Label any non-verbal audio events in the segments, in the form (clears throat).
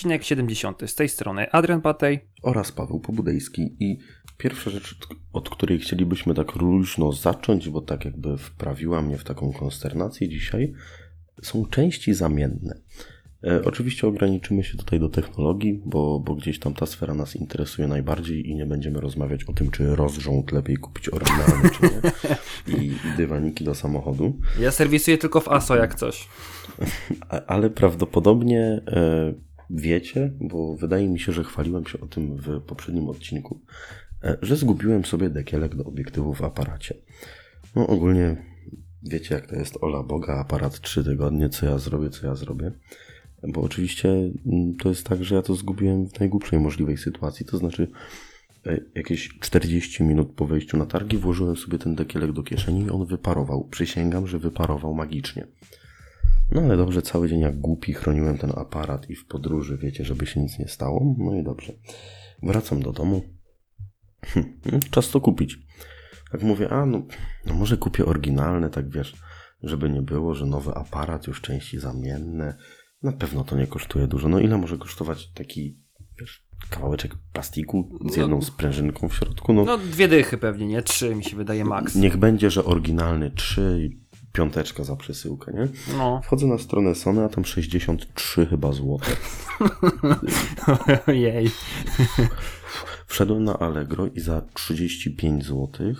Odcinek 70. Z tej strony Adrian Patej oraz Paweł Pobudejski. I pierwsza rzecz, od której chcielibyśmy tak luźno zacząć, bo tak jakby wprawiła mnie w taką konsternację dzisiaj, są części zamienne. E, oczywiście ograniczymy się tutaj do technologii, bo, bo gdzieś tam ta sfera nas interesuje najbardziej i nie będziemy rozmawiać o tym, czy rozrząd lepiej kupić oryginalny, czy nie. I, I dywaniki do samochodu. Ja serwisuję tylko w ASO jak coś. (laughs) Ale prawdopodobnie e, wiecie, bo wydaje mi się, że chwaliłem się o tym w poprzednim odcinku, e, że zgubiłem sobie dekielek do obiektywu w aparacie. No ogólnie wiecie jak to jest, ola Boga, aparat 3 tygodnie, co ja zrobię, co ja zrobię. Bo oczywiście mm, to jest tak, że ja to zgubiłem w najgłupszej możliwej sytuacji. To znaczy, e, jakieś 40 minut po wejściu na targi włożyłem sobie ten dekielek do kieszeni i on wyparował. Przysięgam, że wyparował magicznie. No ale dobrze, cały dzień jak głupi chroniłem ten aparat i w podróży, wiecie, żeby się nic nie stało. No i dobrze. Wracam do domu. Hm, czas to kupić. Tak mówię, a no, no może kupię oryginalne, tak wiesz, żeby nie było, że nowy aparat, już części zamienne, na pewno to nie kosztuje dużo. No ile może kosztować taki wiesz, kawałeczek plastiku z jedną no. sprężynką w środku? No, no dwie dychy pewnie, nie? Trzy mi się wydaje max. Niech będzie, że oryginalny trzy piąteczka za przesyłkę, nie? No. Wchodzę na stronę Sony, a tam 63 chyba złote. (laughs) Ojej. Wszedłem na Allegro i za 35 zł e,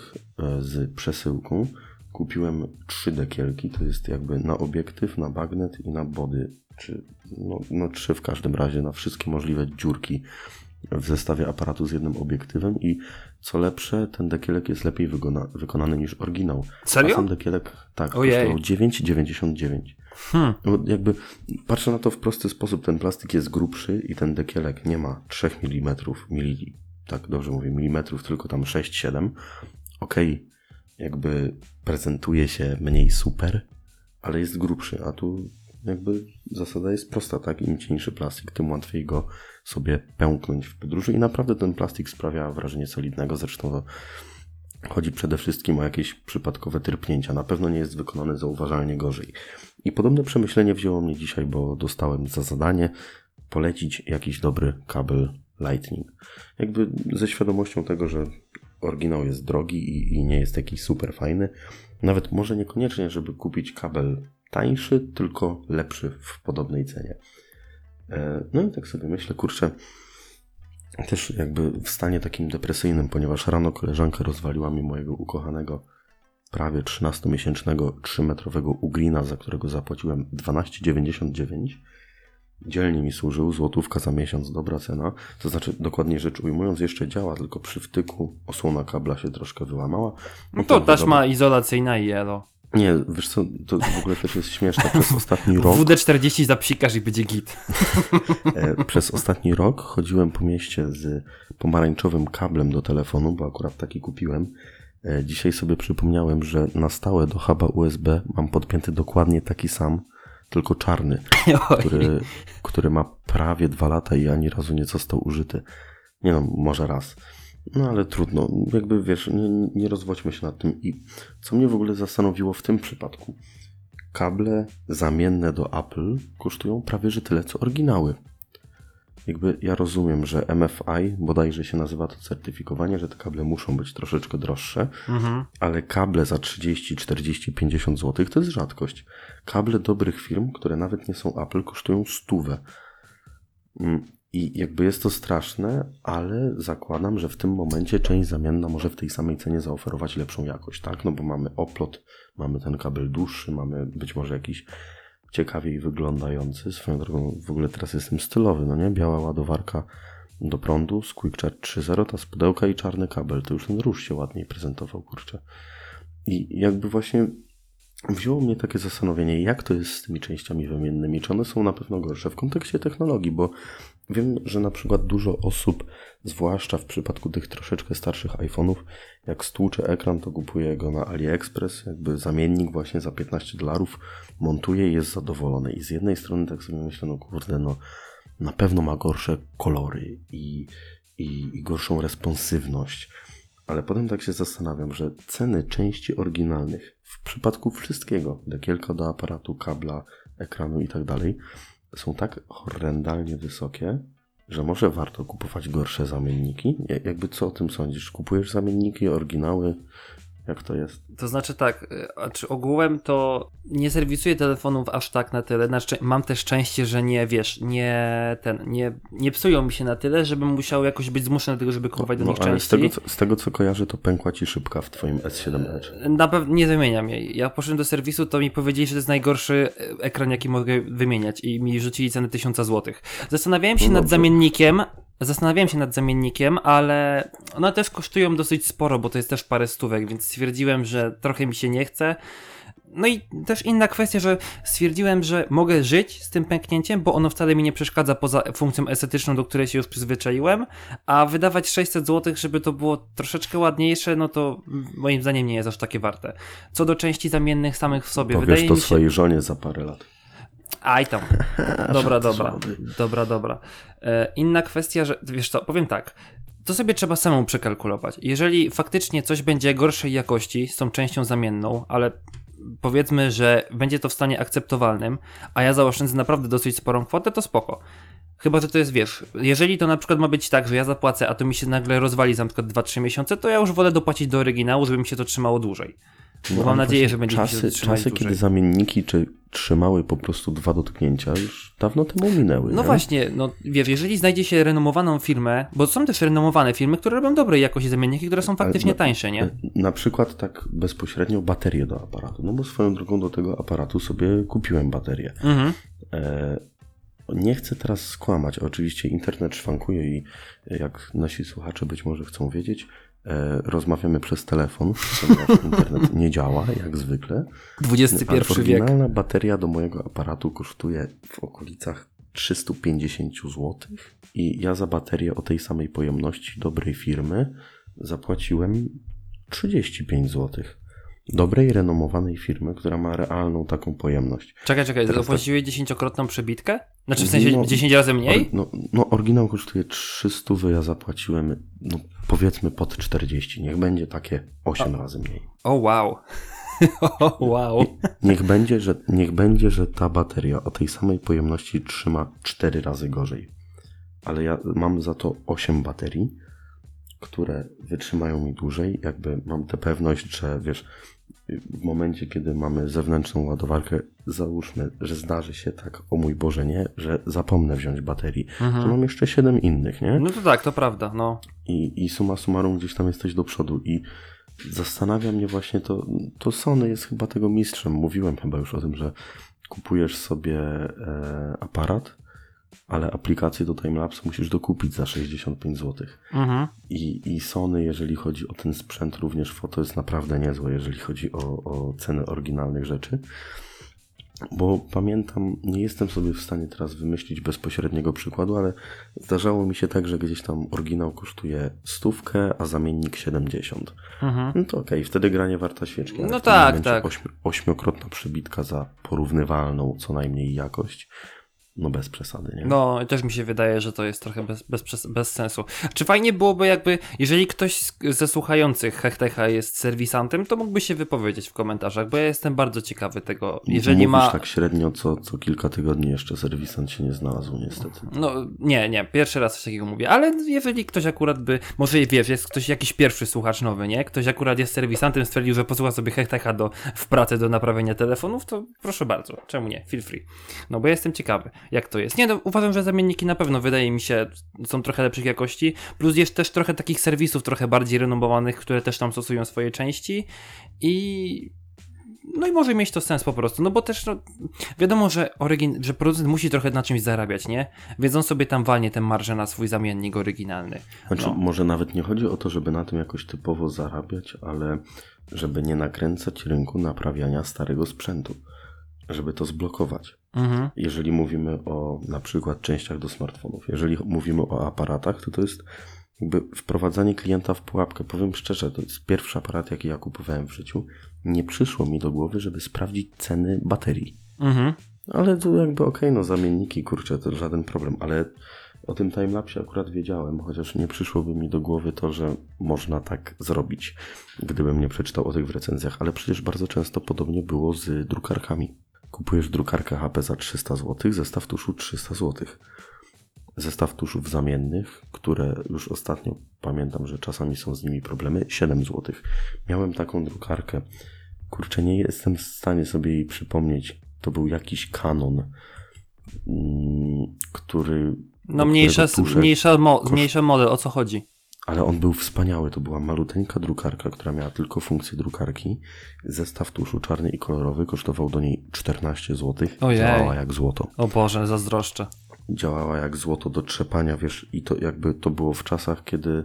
z przesyłką kupiłem trzy dekielki. To jest jakby na obiektyw, na bagnet i na body czy no, no trzy w każdym razie, na wszystkie możliwe dziurki w zestawie aparatu z jednym obiektywem i co lepsze, ten dekielek jest lepiej wygona, wykonany niż oryginał. Serio? A sam dekielek, tak, kosztował 9,99. Hmm. No, jakby patrzę na to w prosty sposób, ten plastik jest grubszy i ten dekielek nie ma 3 mm, mili, tak dobrze mówię, milimetrów, tylko tam 6-7. Okej, okay, jakby prezentuje się mniej super, ale jest grubszy, a tu jakby zasada jest prosta, tak? Im cieńszy plastik, tym łatwiej go sobie pęknąć w podróży i naprawdę ten plastik sprawia wrażenie solidnego, zresztą to chodzi przede wszystkim o jakieś przypadkowe tyrpnięcia. Na pewno nie jest wykonany zauważalnie gorzej. I podobne przemyślenie wzięło mnie dzisiaj, bo dostałem za zadanie polecić jakiś dobry kabel Lightning. Jakby ze świadomością tego, że oryginał jest drogi i, i nie jest jakiś super fajny. Nawet może niekoniecznie, żeby kupić kabel tańszy, tylko lepszy w podobnej cenie. E, no i tak sobie myślę, kurczę, też jakby w stanie takim depresyjnym, ponieważ rano koleżanka rozwaliła mi mojego ukochanego prawie 13-miesięcznego 3-metrowego Ugrina, za którego zapłaciłem 12,99. Dzielnie mi służył, złotówka za miesiąc, dobra cena. To znaczy, dokładnie rzecz ujmując, jeszcze działa, tylko przy wtyku osłona kabla się troszkę wyłamała. No, no to taśma izolacyjna i elo. Nie, wiesz co, to w ogóle też jest śmieszne. Przez (laughs) ostatni rok... WD-40 zapsikasz i będzie git. (laughs) E, przez ostatni rok chodziłem po mieście z pomarańczowym kablem do telefonu, bo akurat taki kupiłem. E, dzisiaj sobie przypomniałem, że na stałe do huba USB mam podpięty dokładnie taki sam, tylko czarny, (laughs) który, który ma prawie dwa lata i ani razu nie został użyty. Nie no, może raz. No ale trudno, jakby wiesz, nie, nie rozwodźmy się nad tym. I co mnie w ogóle zastanowiło w tym przypadku, kable zamienne do Apple kosztują prawie że tyle co oryginały. Jakby ja rozumiem, że MFI, bodajże się nazywa to certyfikowanie, że te kable muszą być troszeczkę droższe, mhm. ale kable za 30, 40, 50 zł to jest rzadkość. Kable dobrych firm, które nawet nie są Apple, kosztują stówę. I jakby jest to straszne, ale zakładam, że w tym momencie część zamienna może w tej samej cenie zaoferować lepszą jakość, tak? No bo mamy oplot, mamy ten kabel dłuższy, mamy być może jakiś ciekawiej wyglądający. Swoją drogą w ogóle teraz jestem stylowy, no nie? Biała ładowarka do prądu z QuickCharge 3.0, ta z pudełka i czarny kabel. To już ten róż się ładniej prezentował, kurczę. I jakby właśnie wzięło mnie takie zastanowienie, jak to jest z tymi częściami wymiennymi, czy one są na pewno gorsze w kontekście technologii, bo wiem, że na przykład dużo osób, zwłaszcza w przypadku tych troszeczkę starszych iPhone'ów, jak stłucze ekran, to kupuje go na AliExpress, jakby zamiennik właśnie za 15 dolarów, montuje i jest zadowolony. I z jednej strony tak sobie myślę, no kurde, no na pewno ma gorsze kolory i, i, i gorszą responsywność, ale potem tak się zastanawiam, że ceny części oryginalnych w przypadku wszystkiego, dekielka do aparatu, kabla, ekranu i tak dalej, są tak horrendalnie wysokie, że może warto kupować gorsze zamienniki? Ja- Jakby co o tym sądzisz? Kupujesz zamienniki, oryginały? Jak to jest? To znaczy tak, y, czy ogółem to nie serwisuję telefonów aż tak na tyle. Znaczy, mam też szczęście, że nie wiesz, nie ten, nie, nie psują mi się na tyle, żebym musiał jakoś być zmuszony do tego, żeby kupować do No, nich ale z częściej. tego, co, z tego co kojarzę, to pękła ci szybka w twoim S7 Edge. Na pewno nie wymieniam jej. Ja poszedłem do serwisu, to mi powiedzieli, że to jest najgorszy e, ekran, jaki mogę wymieniać i mi rzucili cenę 1000 zł. Zastanawiałem się No nad zamiennikiem, zastanawiałem się nad zamiennikiem, ale one też kosztują dosyć sporo, bo to jest też parę stówek, więc stwierdziłem, że trochę mi się nie chce. No i też inna kwestia, że stwierdziłem, że mogę żyć z tym pęknięciem, bo ono wcale mi nie przeszkadza poza funkcją estetyczną, do której się już przyzwyczaiłem, a wydawać 600 zł, żeby to było troszeczkę ładniejsze, no to moim zdaniem nie jest aż takie warte. Co do części zamiennych samych w sobie, Powiesz wydaje to mi się... swojej żonie za parę lat. Aj tam. (laughs) Dobra, dobra. Dobra, dobra. E, inna kwestia, że wiesz co, powiem tak. To sobie trzeba samemu przekalkulować. Jeżeli faktycznie coś będzie gorszej jakości z tą częścią zamienną, ale powiedzmy, że będzie to w stanie akceptowalnym, a ja zaoszczędzę naprawdę dosyć sporą kwotę, to spoko. Chyba, że to jest, wiesz, jeżeli to na przykład ma być tak, że ja zapłacę, a to mi się nagle rozwali za na przykład 2-3 miesiące, to ja już wolę dopłacić do oryginału, żeby mi się to trzymało dłużej. No, mam nadzieję, że będzie czasy, czasy dłużej. kiedy zamienniki czy trzymały po prostu dwa dotknięcia, już dawno temu minęły. No nie? właśnie, no wiesz, jeżeli znajdzie się renomowaną firmę, bo są też renomowane firmy, które robią dobrej jakości zamienniki, które są faktycznie no- tańsze, nie? Na przykład tak bezpośrednio baterię do aparatu. No bo swoją drogą do tego aparatu sobie kupiłem baterię. Mhm. E, nie chcę teraz skłamać. Oczywiście internet szwankuje i e, jak nasi słuchacze być może chcą wiedzieć, e, rozmawiamy przez telefon, ponieważ (laughs) internet nie działa jak zwykle. XXI wiek. oryginalna bateria do mojego aparatu kosztuje w okolicach 350 zł i ja za baterię o tej samej pojemności dobrej firmy zapłaciłem 35 zł. Dobrej, renomowanej firmy, która ma realną taką pojemność. Czekaj, czekaj, Teraz tak- zapłaciłeś dziesięciokrotną przebitkę? Znaczy w sensie No, 10 razy mniej? Or, no, no, oryginał kosztuje 300, ja zapłaciłem, no powiedzmy pod 40. Niech będzie takie 8 razy mniej. O wow. (laughs) o wow. Niech będzie, że, niech będzie, że ta bateria o tej samej pojemności trzyma 4 razy gorzej. Ale ja mam za to 8 baterii, które wytrzymają mi dłużej. Jakby mam tę pewność, że wiesz, w momencie, kiedy mamy zewnętrzną ładowarkę, załóżmy, że zdarzy się tak, o mój Boże, nie, że zapomnę wziąć baterii, to mam jeszcze 7 innych, nie? No to tak, to prawda, no. I, I suma summarum gdzieś tam jesteś do przodu i zastanawia mnie właśnie to, to Sony jest chyba tego mistrzem. Mówiłem chyba już o tym, że kupujesz sobie e, aparat, ale aplikację do timelapse musisz dokupić za 65 zł. Mhm. I, I Sony, jeżeli chodzi o ten sprzęt, również foto jest naprawdę niezłe, jeżeli chodzi o, o ceny oryginalnych rzeczy. Bo pamiętam, nie jestem sobie w stanie teraz wymyślić bezpośredniego przykładu, ale zdarzało mi się tak, że gdzieś tam oryginał kosztuje stówkę, a zamiennik 70. Mhm. No to okej, wtedy granie warta świeczki. No tak, tak. Ośmi, ośmiokrotna przebitka za porównywalną co najmniej jakość. No bez przesady, nie? No, też mi się wydaje, że to jest trochę bez, bez, bez, sensu. Czy fajnie byłoby jakby, jeżeli ktoś ze słuchających Hechtecha jest serwisantem, to mógłby się wypowiedzieć w komentarzach, bo ja jestem bardzo ciekawy tego. Jeżeli Mówisz ma... tak średnio co, co kilka tygodni jeszcze serwisant się nie znalazł niestety. No, nie, nie, pierwszy raz coś takiego mówię, ale jeżeli ktoś akurat by, może wiesz, jest ktoś jakiś pierwszy słuchacz nowy, nie? Ktoś akurat jest serwisantem, stwierdził, że posłucha sobie Hechtecha do, w pracy do naprawienia telefonów, to proszę bardzo, czemu nie? Feel free. No bo ja jestem ciekawy, jak to jest. Nie, no, uważam, że zamienniki na pewno, wydaje mi się, są trochę lepszych jakości, plus jest też trochę takich serwisów trochę bardziej renomowanych, które też tam stosują swoje części i no i może mieć to sens po prostu, no bo też no, wiadomo, że, orygin- że producent musi trochę na czymś zarabiać, nie? Więc on sobie tam walnie tę marżę na swój zamiennik oryginalny. Znaczy, No. może nawet nie chodzi o to, żeby na tym jakoś typowo zarabiać, ale żeby nie nakręcać rynku naprawiania starego sprzętu. Żeby to zblokować. Mhm. Jeżeli mówimy o na przykład częściach do smartfonów, jeżeli mówimy o aparatach, to to jest jakby wprowadzanie klienta w pułapkę. Powiem szczerze, to jest pierwszy aparat, jaki ja kupowałem w życiu. Nie przyszło mi do głowy, żeby sprawdzić ceny baterii. Mhm. Ale to jakby okej, no zamienniki, kurczę, to żaden problem, ale o tym timelapsie akurat wiedziałem, chociaż nie przyszłoby mi do głowy to, że można tak zrobić, gdybym nie przeczytał o tych w recenzjach, ale przecież bardzo często podobnie było z drukarkami. Kupujesz drukarkę HP za 300 zł, zestaw tuszu 300 zł. Zestaw tuszów zamiennych, które już ostatnio pamiętam, że czasami są z nimi problemy, 7 zł. Miałem taką drukarkę. Kurczę, nie jestem w stanie sobie jej przypomnieć. To był jakiś kanon, mm, który. No mniejsza, tusze- mniejsza, mo, mniejszy model, o co chodzi? Ale on był wspaniały. To była maluteńka drukarka, która miała tylko funkcję drukarki. Zestaw tuszu czarny i kolorowy kosztował do niej 14 zł. Ojej. Działała jak złoto. O Boże, zazdroszczę. Działała jak złoto do trzepania, wiesz, i to jakby to było w czasach, kiedy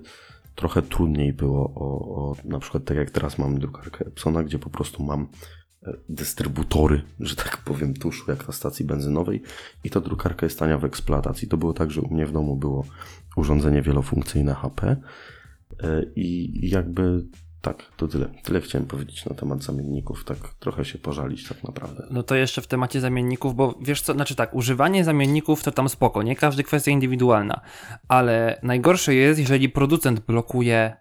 trochę trudniej było o, o na przykład tak jak teraz mam drukarkę Epsona, gdzie po prostu mam dystrybutory, że tak powiem, tuszu, jak na stacji benzynowej i ta drukarka jest tania w eksploatacji. To było tak, że u mnie w domu było urządzenie wielofunkcyjne HP e, i jakby tak, to tyle. Tyle chciałem powiedzieć na temat zamienników, tak trochę się pożalić tak naprawdę. No to jeszcze w temacie zamienników, bo wiesz co, znaczy tak, używanie zamienników to tam spoko, nie? Każdy kwestia indywidualna, ale najgorsze jest, jeżeli producent blokuje,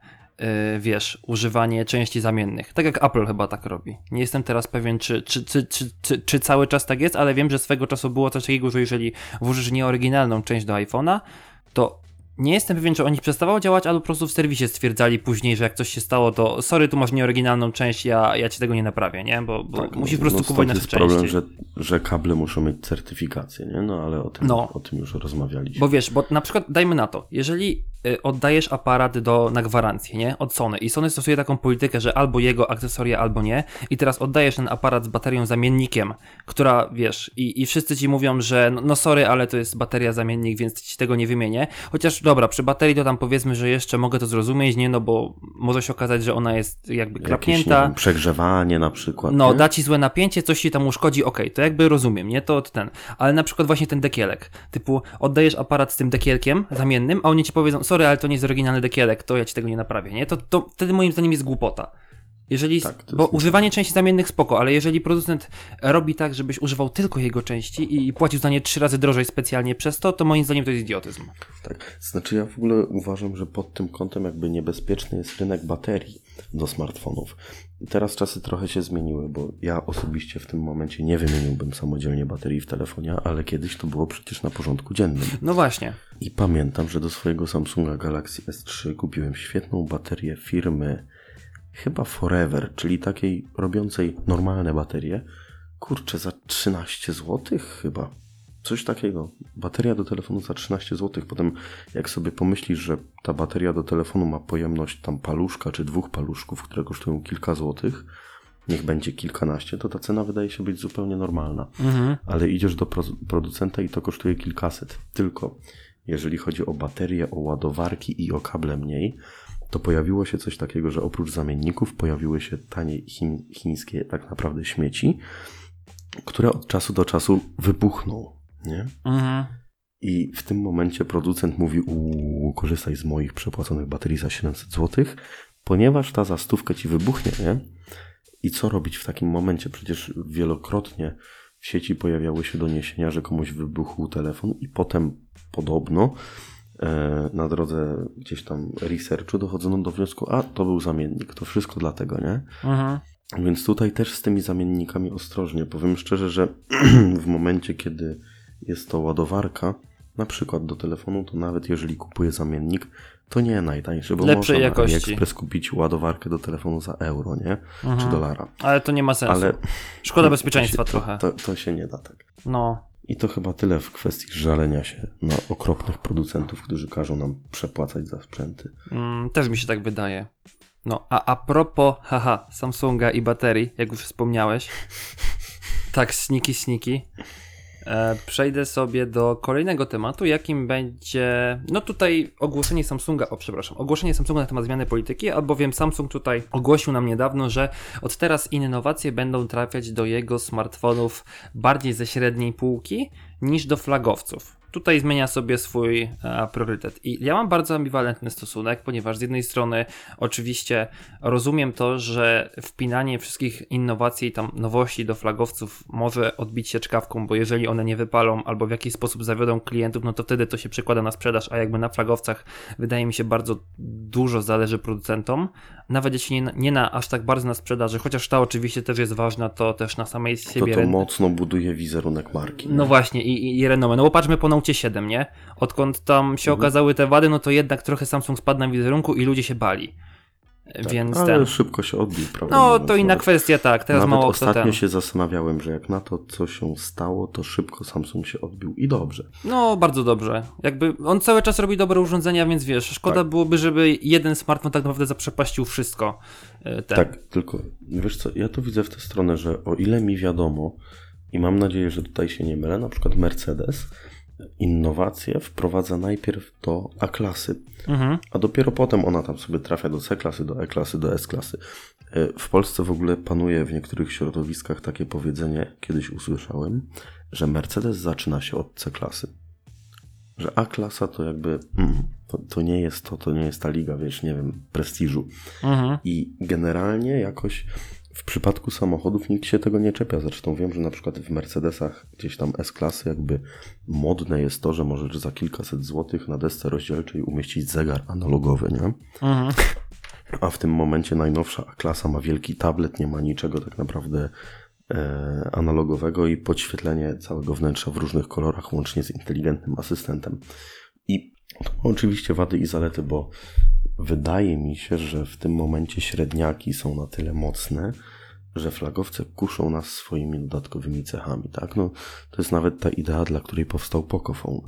wiesz, używanie części zamiennych. Tak jak Apple chyba tak robi. Nie jestem teraz pewien, czy, czy, czy, czy, czy, cały czas tak jest, ale wiem, że swego czasu było coś takiego, że jeżeli włożysz nieoryginalną część do iPhone'a, to nie jestem pewien, czy oni przestawało działać, albo po prostu w serwisie stwierdzali później, że jak coś się stało, to sorry, tu masz nieoryginalną część, ja, ja ci tego nie naprawię, nie? Bo, bo Tak, musisz no, po prostu no, kupować nasze jest części. problem, że, że kable muszą mieć certyfikację, nie? No ale o tym, No. o tym już rozmawialiśmy. Bo wiesz, bo na przykład dajmy na to, jeżeli y, oddajesz aparat do, na gwarancję, nie? Od Sony i Sony stosuje taką politykę, że albo jego akcesoria, albo nie i teraz oddajesz ten aparat z baterią zamiennikiem, która, wiesz, i, i wszyscy ci mówią, że no, no sorry, ale to jest bateria zamiennik, więc ci tego nie wymienię. Chociaż dobra, przy baterii to tam powiedzmy, że jeszcze mogę to zrozumieć, nie? No bo może się okazać, że ona jest jakby Jakieś, klapnięta. wiem, przegrzewanie na przykład. No, nie? da ci złe napięcie, coś ci tam uszkodzi, okej, to jakby rozumiem, nie? To ten. Ale na przykład właśnie ten dekielek. Typu, oddajesz aparat z tym dekielkiem zamiennym, a oni ci powiedzą, sorry, ale to nie jest oryginalny dekielek, to ja ci tego nie naprawię, nie? To, to wtedy moim zdaniem jest głupota. Jeżeli, Tak, bo używanie części zamiennych spoko, ale jeżeli producent robi tak, żebyś używał tylko jego części i płacił za nie trzy razy drożej specjalnie przez to, to moim zdaniem to jest idiotyzm. Tak. Znaczy ja w ogóle uważam, że pod tym kątem jakby niebezpieczny jest rynek baterii do smartfonów. Teraz czasy trochę się zmieniły, bo ja osobiście w tym momencie nie wymieniłbym samodzielnie baterii w telefonie, ale kiedyś to było przecież na porządku dziennym. No właśnie. I pamiętam, że do swojego Samsunga Galaxy S3 kupiłem świetną baterię firmy chyba Forever, czyli takiej robiącej normalne baterie. Kurczę, za 13 zł chyba. Coś takiego. Bateria do telefonu za 13 zł. Potem jak sobie pomyślisz, że ta bateria do telefonu ma pojemność tam paluszka czy dwóch paluszków, które kosztują kilka złotych, niech będzie kilkanaście, to ta cena wydaje się być zupełnie normalna Mhm. ale idziesz do pro- producenta i to kosztuje kilkaset. Tylko jeżeli chodzi o baterie, o ładowarki i o kable mniej, to pojawiło się coś takiego, że oprócz zamienników pojawiły się tanie chińskie tak naprawdę śmieci, które od czasu do czasu wybuchną. Nie? Mhm. I w tym momencie producent mówi: Uuu, korzystaj z moich przepłaconych baterii za 700 zł, ponieważ ta za stówkę ci wybuchnie, nie? I co robić w takim momencie? Przecież wielokrotnie w sieci pojawiały się doniesienia, że komuś wybuchł telefon, i potem podobno e, na drodze gdzieś tam researchu dochodzono do wniosku, a to był zamiennik, to wszystko dlatego, nie? Mhm. Więc tutaj też z tymi zamiennikami ostrożnie. Powiem szczerze, że (clears throat) w momencie, kiedy jest to ładowarka, na przykład do telefonu, to nawet jeżeli kupuję zamiennik, to nie najtańszy, bo Lepszej można jakości. na AliExpress kupić ładowarkę do telefonu za euro, nie? Czy dolara. Ale to nie ma sensu. Ale Szkoda bezpieczeństwa to, trochę. To, to się nie da tak. No. I to chyba tyle w kwestii żalenia się na okropnych producentów, którzy każą nam przepłacać za sprzęty. Mm, też mi się tak wydaje. No, a a propos, haha, Samsunga i baterii, jak już wspomniałeś. (laughs) Tak, sniki, sniki. E, przejdę sobie do kolejnego tematu, jakim będzie. No tutaj ogłoszenie Samsunga, o przepraszam, ogłoszenie Samsunga na temat zmiany polityki, albowiem Samsung tutaj ogłosił nam niedawno, że od teraz innowacje będą trafiać do jego smartfonów bardziej ze średniej półki niż do flagowców. Tutaj zmienia sobie swój a, priorytet. I ja mam bardzo ambiwalentny stosunek, ponieważ z jednej strony oczywiście rozumiem to, że wpinanie wszystkich innowacji i tam nowości do flagowców może odbić się czkawką, bo jeżeli one nie wypalą albo w jakiś sposób zawiodą klientów, no to wtedy to się przekłada na sprzedaż, a jakby na flagowcach wydaje mi się bardzo dużo zależy producentom, nawet jeśli nie, nie na aż tak bardzo na sprzedaży, chociaż ta oczywiście też jest ważna, to też na samej To siebie to ren- mocno buduje wizerunek marki. no właśnie, i, i, i renomę. No bo patrzmy po Note 7, nie? Odkąd tam się okazały te wady, no to jednak trochę Samsung spadł na wizerunku i ludzie się bali. Więc Ale ten. szybko się odbił, prawda? No to inna kwestia, tak. Teraz Nawet mało kto ostatnio ten. się zastanawiałem, że jak na to, co się stało, to szybko Samsung się odbił i dobrze. No, bardzo dobrze. Jakby on cały czas robi dobre urządzenia, więc wiesz, szkoda Tak. byłoby, żeby jeden smartfon tak naprawdę zaprzepaścił wszystko. e, Ten. Tak, tylko wiesz co, ja to widzę w tę stronę, że o ile mi wiadomo i mam nadzieję, że tutaj się nie mylę, na przykład Mercedes innowacje wprowadza najpierw do A-klasy, Mhm. a dopiero potem ona tam sobie trafia do C-klasy, do E-klasy, do S-klasy. E, W Polsce w ogóle panuje w niektórych środowiskach takie powiedzenie, kiedyś usłyszałem, że Mercedes zaczyna się od C-klasy. Że A-klasa to jakby, mm, to, to nie jest to, to nie jest ta liga, wiesz, nie wiem, prestiżu. Mhm. I generalnie jakoś w przypadku samochodów nikt się tego nie czepia. Zresztą wiem, że na przykład w Mercedesach gdzieś tam S-klasy jakby modne jest to, że możesz za kilkaset złotych na desce rozdzielczej umieścić zegar analogowy, nie? Mhm. A w tym momencie najnowsza klasa ma wielki tablet, nie ma niczego tak naprawdę e, analogowego i podświetlenie całego wnętrza w różnych kolorach, łącznie z inteligentnym asystentem. I to ma oczywiście wady i zalety, bo wydaje mi się, że w tym momencie średniaki są na tyle mocne, że flagowce kuszą nas swoimi dodatkowymi cechami, tak? No, to jest nawet ta idea, dla której powstał Pocophone,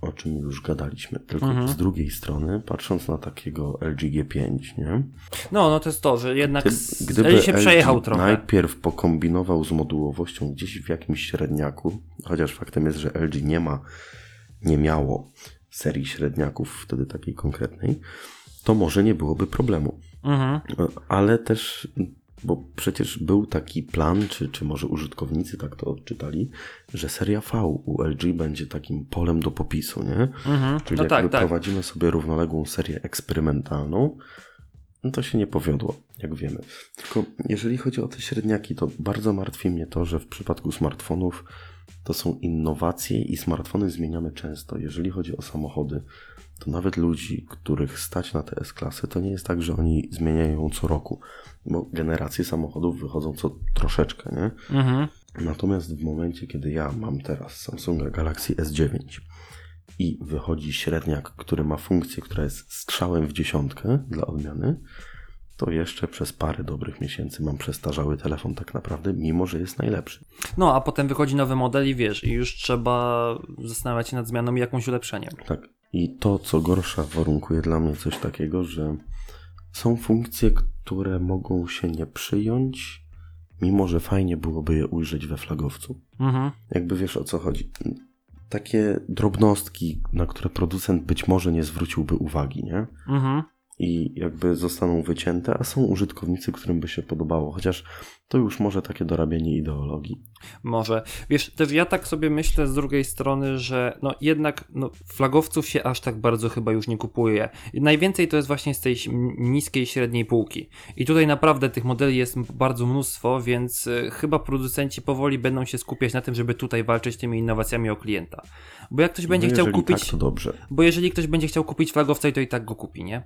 o czym już gadaliśmy. Tylko Mhm. z drugiej strony, patrząc na takiego LG G5, nie? No, no to jest to, że jednak s- Gdyby się LG przejechał trochę. najpierw pokombinował z modułowością gdzieś w jakimś średniaku, chociaż faktem jest, że LG nie ma, nie miało serii średniaków wtedy takiej konkretnej, to może nie byłoby problemu. Mhm. Ale też, bo przecież był taki plan, czy, czy może użytkownicy tak to odczytali, że seria V u LG będzie takim polem do popisu, nie? Mhm. Czyli No jakby tak, tak. prowadzimy sobie równoległą serię eksperymentalną, no to się nie powiodło, jak wiemy. Tylko jeżeli chodzi o te średniaki, to bardzo martwi mnie to, że w przypadku smartfonów to są innowacje i smartfony zmieniamy często. Jeżeli chodzi o samochody, to nawet ludzi, których stać na te S-klasy, to nie jest tak, że oni zmieniają ją co roku, bo generacje samochodów wychodzą co troszeczkę, nie? Mhm. Natomiast w momencie, kiedy ja mam teraz Samsunga Galaxy S9 i wychodzi średniak, który ma funkcję, która jest strzałem w dziesiątkę dla odmiany, to jeszcze przez parę dobrych miesięcy mam przestarzały telefon tak naprawdę, mimo że jest najlepszy. No, a potem wychodzi nowy model i wiesz, i już trzeba zastanawiać się nad zmianą i jakąś ulepszeniem. Tak. I to, co gorsza, warunkuje dla mnie coś takiego, że są funkcje, które mogą się nie przyjąć, mimo że fajnie byłoby je ujrzeć we flagowcu. Mhm. Jakby wiesz o co chodzi. Takie drobnostki, na które producent być może nie zwróciłby uwagi, nie? Mhm. I jakby zostaną wycięte, a są użytkownicy, którym by się podobało, chociaż to już może takie dorabianie ideologii. Może. Wiesz, też ja tak sobie myślę z drugiej strony, że no jednak no, flagowców się aż tak bardzo chyba już nie kupuje. Najwięcej to jest właśnie z tej niskiej, średniej półki. I tutaj naprawdę tych modeli jest bardzo mnóstwo, więc y, chyba producenci powoli będą się skupiać na tym, żeby tutaj walczyć tymi innowacjami o klienta. Bo jak ktoś będzie no chciał kupić... tak, to dobrze. Bo jeżeli ktoś będzie chciał kupić flagowca, to i tak go kupi, nie?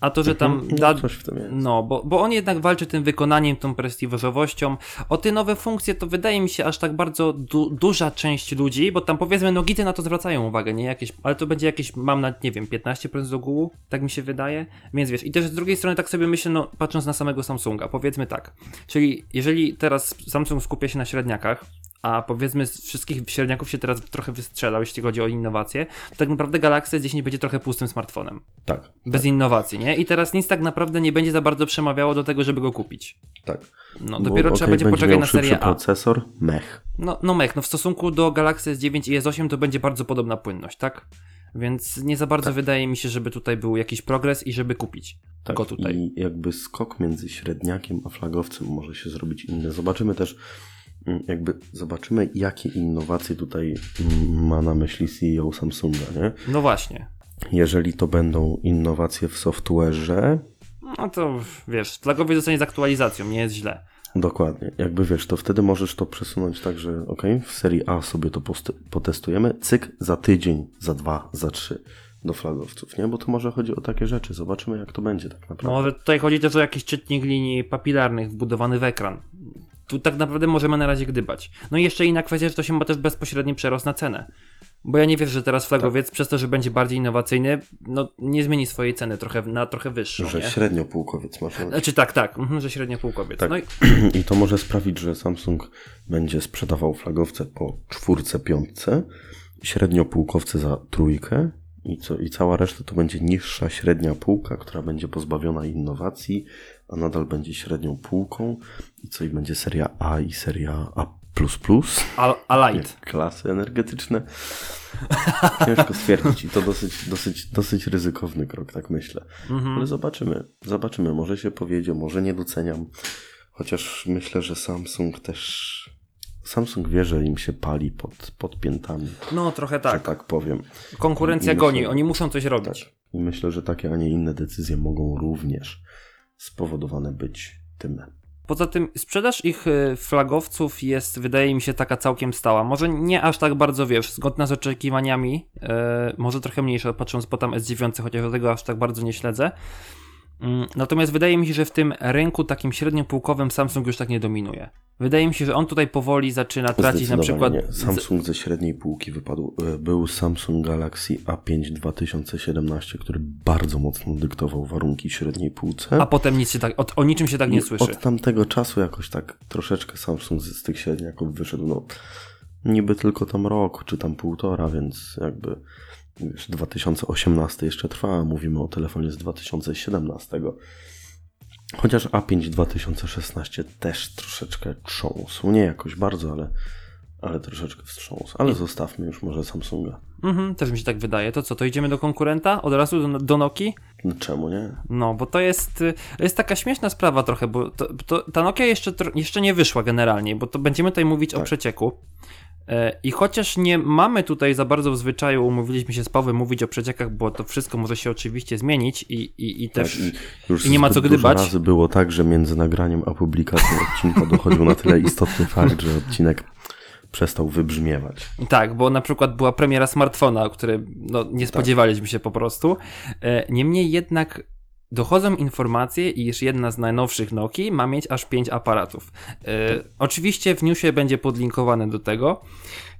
A to, że tam Mhm, da, no, coś no, bo, bo on jednak walczy tym wykonaniem, tą prestiżowością. O te nowe funkcje to wydaje mi się aż tak bardzo du duża część ludzi, bo tam powiedzmy nogity na to zwracają uwagę, nie? Jakieś, ale to będzie jakieś, mam na, nie wiem, 15% z ogółu, tak mi się wydaje. Więc wiesz, i też z drugiej strony tak sobie myślę, no patrząc na samego Samsunga, powiedzmy tak. Czyli jeżeli teraz Samsung skupia się na średniakach, a powiedzmy z wszystkich średniaków się teraz trochę wystrzelał, jeśli chodzi o innowacje, to tak naprawdę Galaxy S10 będzie trochę pustym smartfonem. Tak, Bez innowacji, nie? I teraz nic tak naprawdę nie będzie za bardzo przemawiało do tego, żeby go kupić. tak. No, Bo, dopiero trzeba okej, będzie poczekać na serię A. procesor, mech. No, no mech, no w stosunku do Galaxy S9 i S8 to będzie bardzo podobna płynność, tak? Więc nie za bardzo wydaje mi się, żeby tutaj był jakiś progres i żeby kupić Tak, go tutaj. I jakby skok między średniakiem a flagowcem może się zrobić inny. Zobaczymy też, jakby zobaczymy, jakie innowacje tutaj mm, ma na myśli CEO Samsunga, nie? No właśnie. Jeżeli to będą innowacje w software'ze, No to wiesz, flagowiec zostanie z aktualizacją, nie jest źle. Dokładnie. Jakby wiesz, to wtedy możesz to przesunąć tak, że ok, w serii A sobie to potestujemy, cyk, za tydzień, za dwa, za trzy do flagowców, nie? Bo to może chodzi o takie rzeczy. Zobaczymy, jak to będzie tak naprawdę. Może tutaj chodzi też o jakiś czytnik linii papilarnych wbudowany w ekran. Tu tak naprawdę możemy na razie gdybać. No i jeszcze inna kwestia, że to się ma też bezpośredni przerost na cenę. Bo ja nie wierzę, że teraz flagowiec przez to, że będzie bardziej innowacyjny, no nie zmieni swojej ceny trochę, na trochę wyższą. że nie? średnio półkowiec masz. na- Znaczy tak, tak, mhm, że średnio półkowiec. Tak. No i (clears throat) I to może sprawić, że Samsung będzie sprzedawał flagowce po czwórce, piątce, średnio półkowce za trójkę i, co, i cała reszta to będzie niższa średnia półka, która będzie pozbawiona innowacji, a nadal będzie średnią półką i co i będzie seria A i seria A++. a, a light. (laughs) Klasy energetyczne. Ciężko stwierdzić i to dosyć, dosyć, dosyć ryzykowny krok, tak myślę. Ale zobaczymy. Zobaczymy. Może się powiedzie, może nie doceniam. Chociaż myślę, że Samsung też. Samsung wie, że im się pali pod, pod piętami, No trochę tak. tak powiem. Konkurencja myślę- goni, oni muszą coś robić. I myślę, że takie, a nie inne decyzje mogą również spowodowane być tym. Poza tym sprzedaż ich y, flagowców jest, wydaje mi się, taka całkiem stała. Może nie aż tak bardzo, wiesz, zgodna z oczekiwaniami, e, może trochę mniejsza, patrząc po tam S9, chociaż tego aż tak bardzo nie śledzę. Mm, Natomiast wydaje mi się, że w tym rynku takim średniopółkowym Samsung już tak nie dominuje. Wydaje mi się, że on tutaj powoli zaczyna tracić na przykład... Nie. Samsung ze średniej półki wypadł. E, Był Samsung Galaxy A5 2017, który bardzo mocno dyktował warunki średniej półce. A potem nic się tak, o, o niczym się tak nie I słyszy. Od tamtego czasu jakoś tak troszeczkę Samsung z, z tych średniaków wyszedł. No, niby tylko tam rok, czy tam półtora, więc jakby wiesz, 2018 jeszcze trwa, mówimy o telefonie z 2017. Chociaż A5 2016 też troszeczkę trząsł. Nie jakoś bardzo, ale, ale troszeczkę wstrząsł. Ale zostawmy już może Samsunga. Mhm, też mi się tak wydaje. To co, to idziemy do konkurenta? Od razu do, do Nokii? No czemu nie? No, bo to jest, jest taka śmieszna sprawa trochę, bo to, to, ta Nokia jeszcze, jeszcze nie wyszła generalnie, bo to będziemy tutaj mówić o Tak. przecieku. E, I chociaż nie mamy tutaj za bardzo w zwyczaju, umówiliśmy się z Pawłem mówić o przeciekach, bo to wszystko może się oczywiście zmienić i, i, i też... Tak, i i nie ma co gdybać. razy było tak, że między nagraniem a publikacją odcinka dochodził na tyle istotny fakt, że odcinek przestał wybrzmiewać. Tak, bo na przykład była premiera smartfona, o której no, nie Tak. spodziewaliśmy się po prostu. E, Niemniej jednak dochodzą informacje, iż jedna z najnowszych Nokii ma mieć aż 5 aparatów. E, Oczywiście w newsie będzie podlinkowane do tego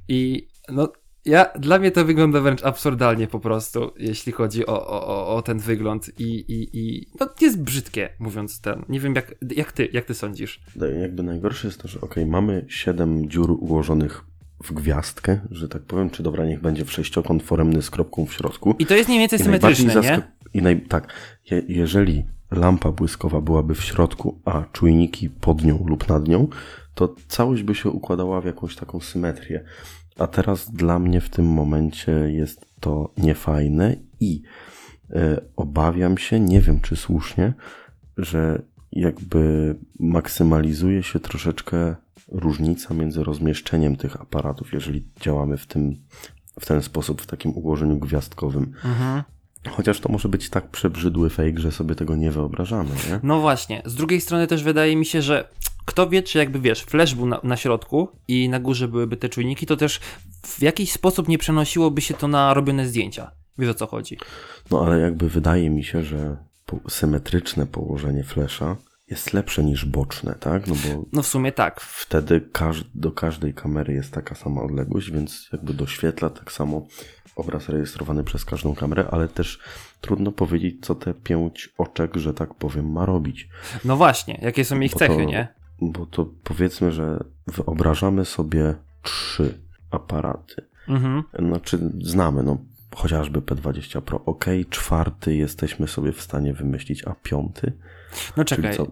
i no ja, dla mnie to wygląda wręcz absurdalnie po prostu, jeśli chodzi o, o, o- ten wygląd i, i, i no, jest brzydkie, mówiąc ten. Nie wiem jak, jak ty, jak ty sądzisz? Jakby najgorsze jest to, że okej, mamy 7 dziur ułożonych w gwiazdkę, że tak powiem, czy dobra, niech będzie w sześciokąt foremny z kropką w środku. I to jest mniej więcej I symetryczne, nie? I naj... Tak, je, jeżeli lampa błyskowa byłaby w środku, a czujniki pod nią lub nad nią, to całość by się układała w jakąś taką symetrię. A teraz dla mnie w tym momencie jest to niefajne i e, obawiam się, nie wiem czy słusznie, że jakby maksymalizuje się troszeczkę różnica między rozmieszczeniem tych aparatów, jeżeli działamy w tym w ten sposób, w takim ułożeniu gwiazdkowym. Mhm. Chociaż to może być tak przebrzydły fake, że sobie tego nie wyobrażamy, nie? No właśnie. Z drugiej strony też wydaje mi się, że kto wie, czy jakby wiesz, flash był na, na środku i na górze byłyby te czujniki, to też w jakiś sposób nie przenosiłoby się to na robione zdjęcia. Wiesz o co chodzi? No ale jakby wydaje mi się, że symetryczne położenie flesza jest lepsze niż boczne, tak? No bo No w sumie tak. wtedy każ do każdej kamery jest taka sama odległość, więc jakby doświetla tak samo obraz rejestrowany przez każdą kamerę, ale też trudno powiedzieć, co te pięć oczek, że tak powiem, ma robić. No właśnie, jakie są ich Bo cechy, to- nie? Bo to powiedzmy, że wyobrażamy sobie trzy aparaty. Mhm. Znaczy, znamy, no chociażby P20 Pro. Ok, czwarty jesteśmy sobie w stanie wymyślić, a piąty? No Czyli czekaj. co?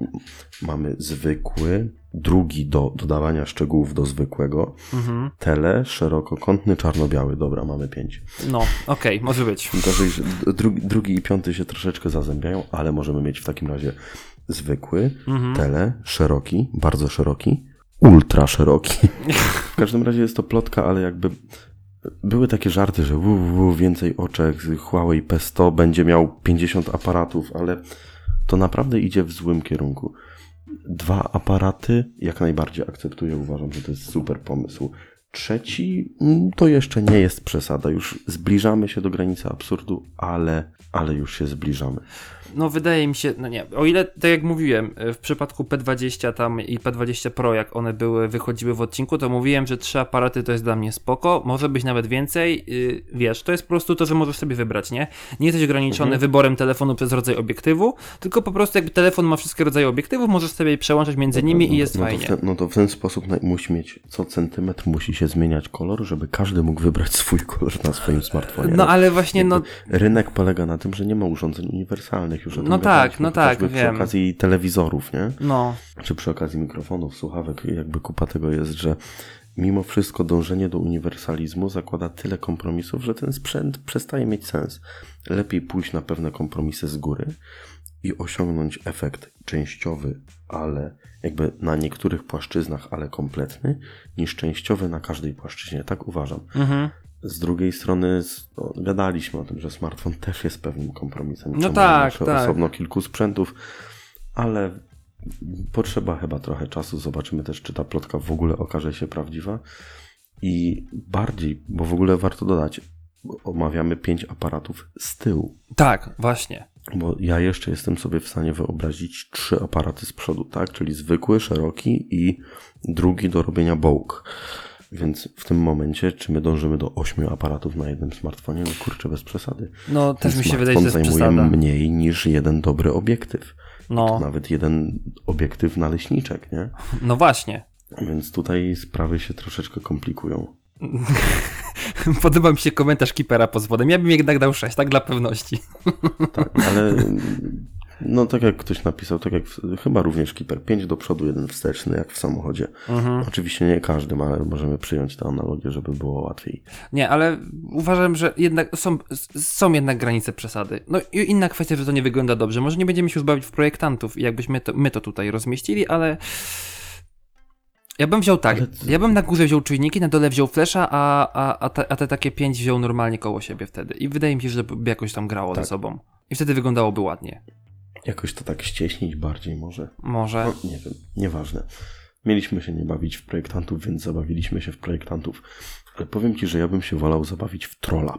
Mamy zwykły, drugi do dodawania szczegółów do zwykłego, Mhm. tele, szerokokątny, czarno-biały. Dobra, mamy pięć. No, okej, może być. Gorzej, że drugi, drugi i piąty się troszeczkę zazębiają, ale możemy mieć w takim razie zwykły, Mhm. tele, szeroki, bardzo szeroki, ultra szeroki. (laughs) W każdym razie jest to plotka, ale jakby były takie żarty, że wu, więcej oczek Huawei P100 będzie miał 50 aparatów, ale to naprawdę idzie w złym kierunku. Dwa aparaty jak najbardziej akceptuję, uważam, że to jest super pomysł. Trzeci mm, to jeszcze nie jest przesada, już zbliżamy się do granicy absurdu, ale, ale już się zbliżamy. No wydaje mi się, no nie, o ile, tak jak mówiłem, w przypadku P20 tam i P20 Pro, jak one były, wychodziły w odcinku, to mówiłem, że trzy aparaty to jest dla mnie spoko, może być nawet więcej, yy, wiesz, to jest po prostu to, że możesz sobie wybrać, nie? Nie jesteś ograniczony Mhm. wyborem telefonu przez rodzaj obiektywu, tylko po prostu jakby telefon ma wszystkie rodzaje obiektywów, możesz sobie przełączać między nimi i jest no, fajnie. To no to w ten sposób musi mieć co centymetr musi się zmieniać kolor, żeby każdy mógł wybrać swój kolor na swoim smartfonie. No ale właśnie, no, Rynek polega na tym, że nie ma urządzeń uniwersalnych już o tym No tak, no tak, wiem. Przy okazji telewizorów, nie? no, Czy przy okazji mikrofonów, słuchawek, jakby kupa tego jest, że mimo wszystko dążenie do uniwersalizmu zakłada tyle kompromisów, że ten sprzęt przestaje mieć sens. Lepiej pójść na pewne kompromisy z góry i osiągnąć efekt częściowy, ale jakby na niektórych płaszczyznach, ale kompletny, niż częściowy na każdej płaszczyźnie. Tak uważam. mhm. Z drugiej strony no, gadaliśmy o tym, że smartfon też jest pewnym kompromisem. No tak, tak. Osobno kilku sprzętów, ale potrzeba chyba trochę czasu. Zobaczymy też, czy ta plotka w ogóle okaże się prawdziwa. I bardziej, bo w ogóle warto dodać, omawiamy pięć aparatów z tyłu. tak, właśnie. Bo ja jeszcze jestem sobie w stanie wyobrazić trzy aparaty z przodu, tak? Czyli zwykły, szeroki i drugi do robienia bołk. Więc w tym momencie, czy my dążymy do ośmiu aparatów na jednym smartfonie? No kurczę, bez przesady. No, też Ten mi się wydaje, że to zajmuje przesada. mniej niż jeden dobry obiektyw. No, Nawet jeden obiektyw naleśniczek, nie? no właśnie. Więc tutaj sprawy się troszeczkę komplikują. (laughs) Podoba mi się komentarz Kipera pod spodem. Ja bym jednak dał 6, tak dla pewności. Tak, ale (laughs) no tak jak ktoś napisał, tak jak chyba również Keeper, 5 do przodu, jeden wsteczny, jak w samochodzie. Mhm. Oczywiście nie każdym, ale możemy przyjąć tę analogię, żeby było łatwiej. Nie, ale uważam, że jednak są, są jednak granice przesady. No i inna kwestia, że to nie wygląda dobrze. Może nie będziemy się już bawić w projektantów i jakbyśmy to, my to tutaj rozmieścili, ale ja bym wziął tak. Ja bym na górze wziął czujniki, na dole wziął flesza, a, a, a, te, a te takie pięć wziął normalnie koło siebie wtedy. I wydaje mi się, że by jakoś tam grało Tak. ze sobą. I wtedy wyglądałoby ładnie. Jakoś to tak ścieśnić bardziej może. Może. No, nie wiem, nieważne. Mieliśmy się nie bawić w projektantów, więc zabawiliśmy się w projektantów. Ale powiem Ci, że ja bym się wolał zabawić w trolla.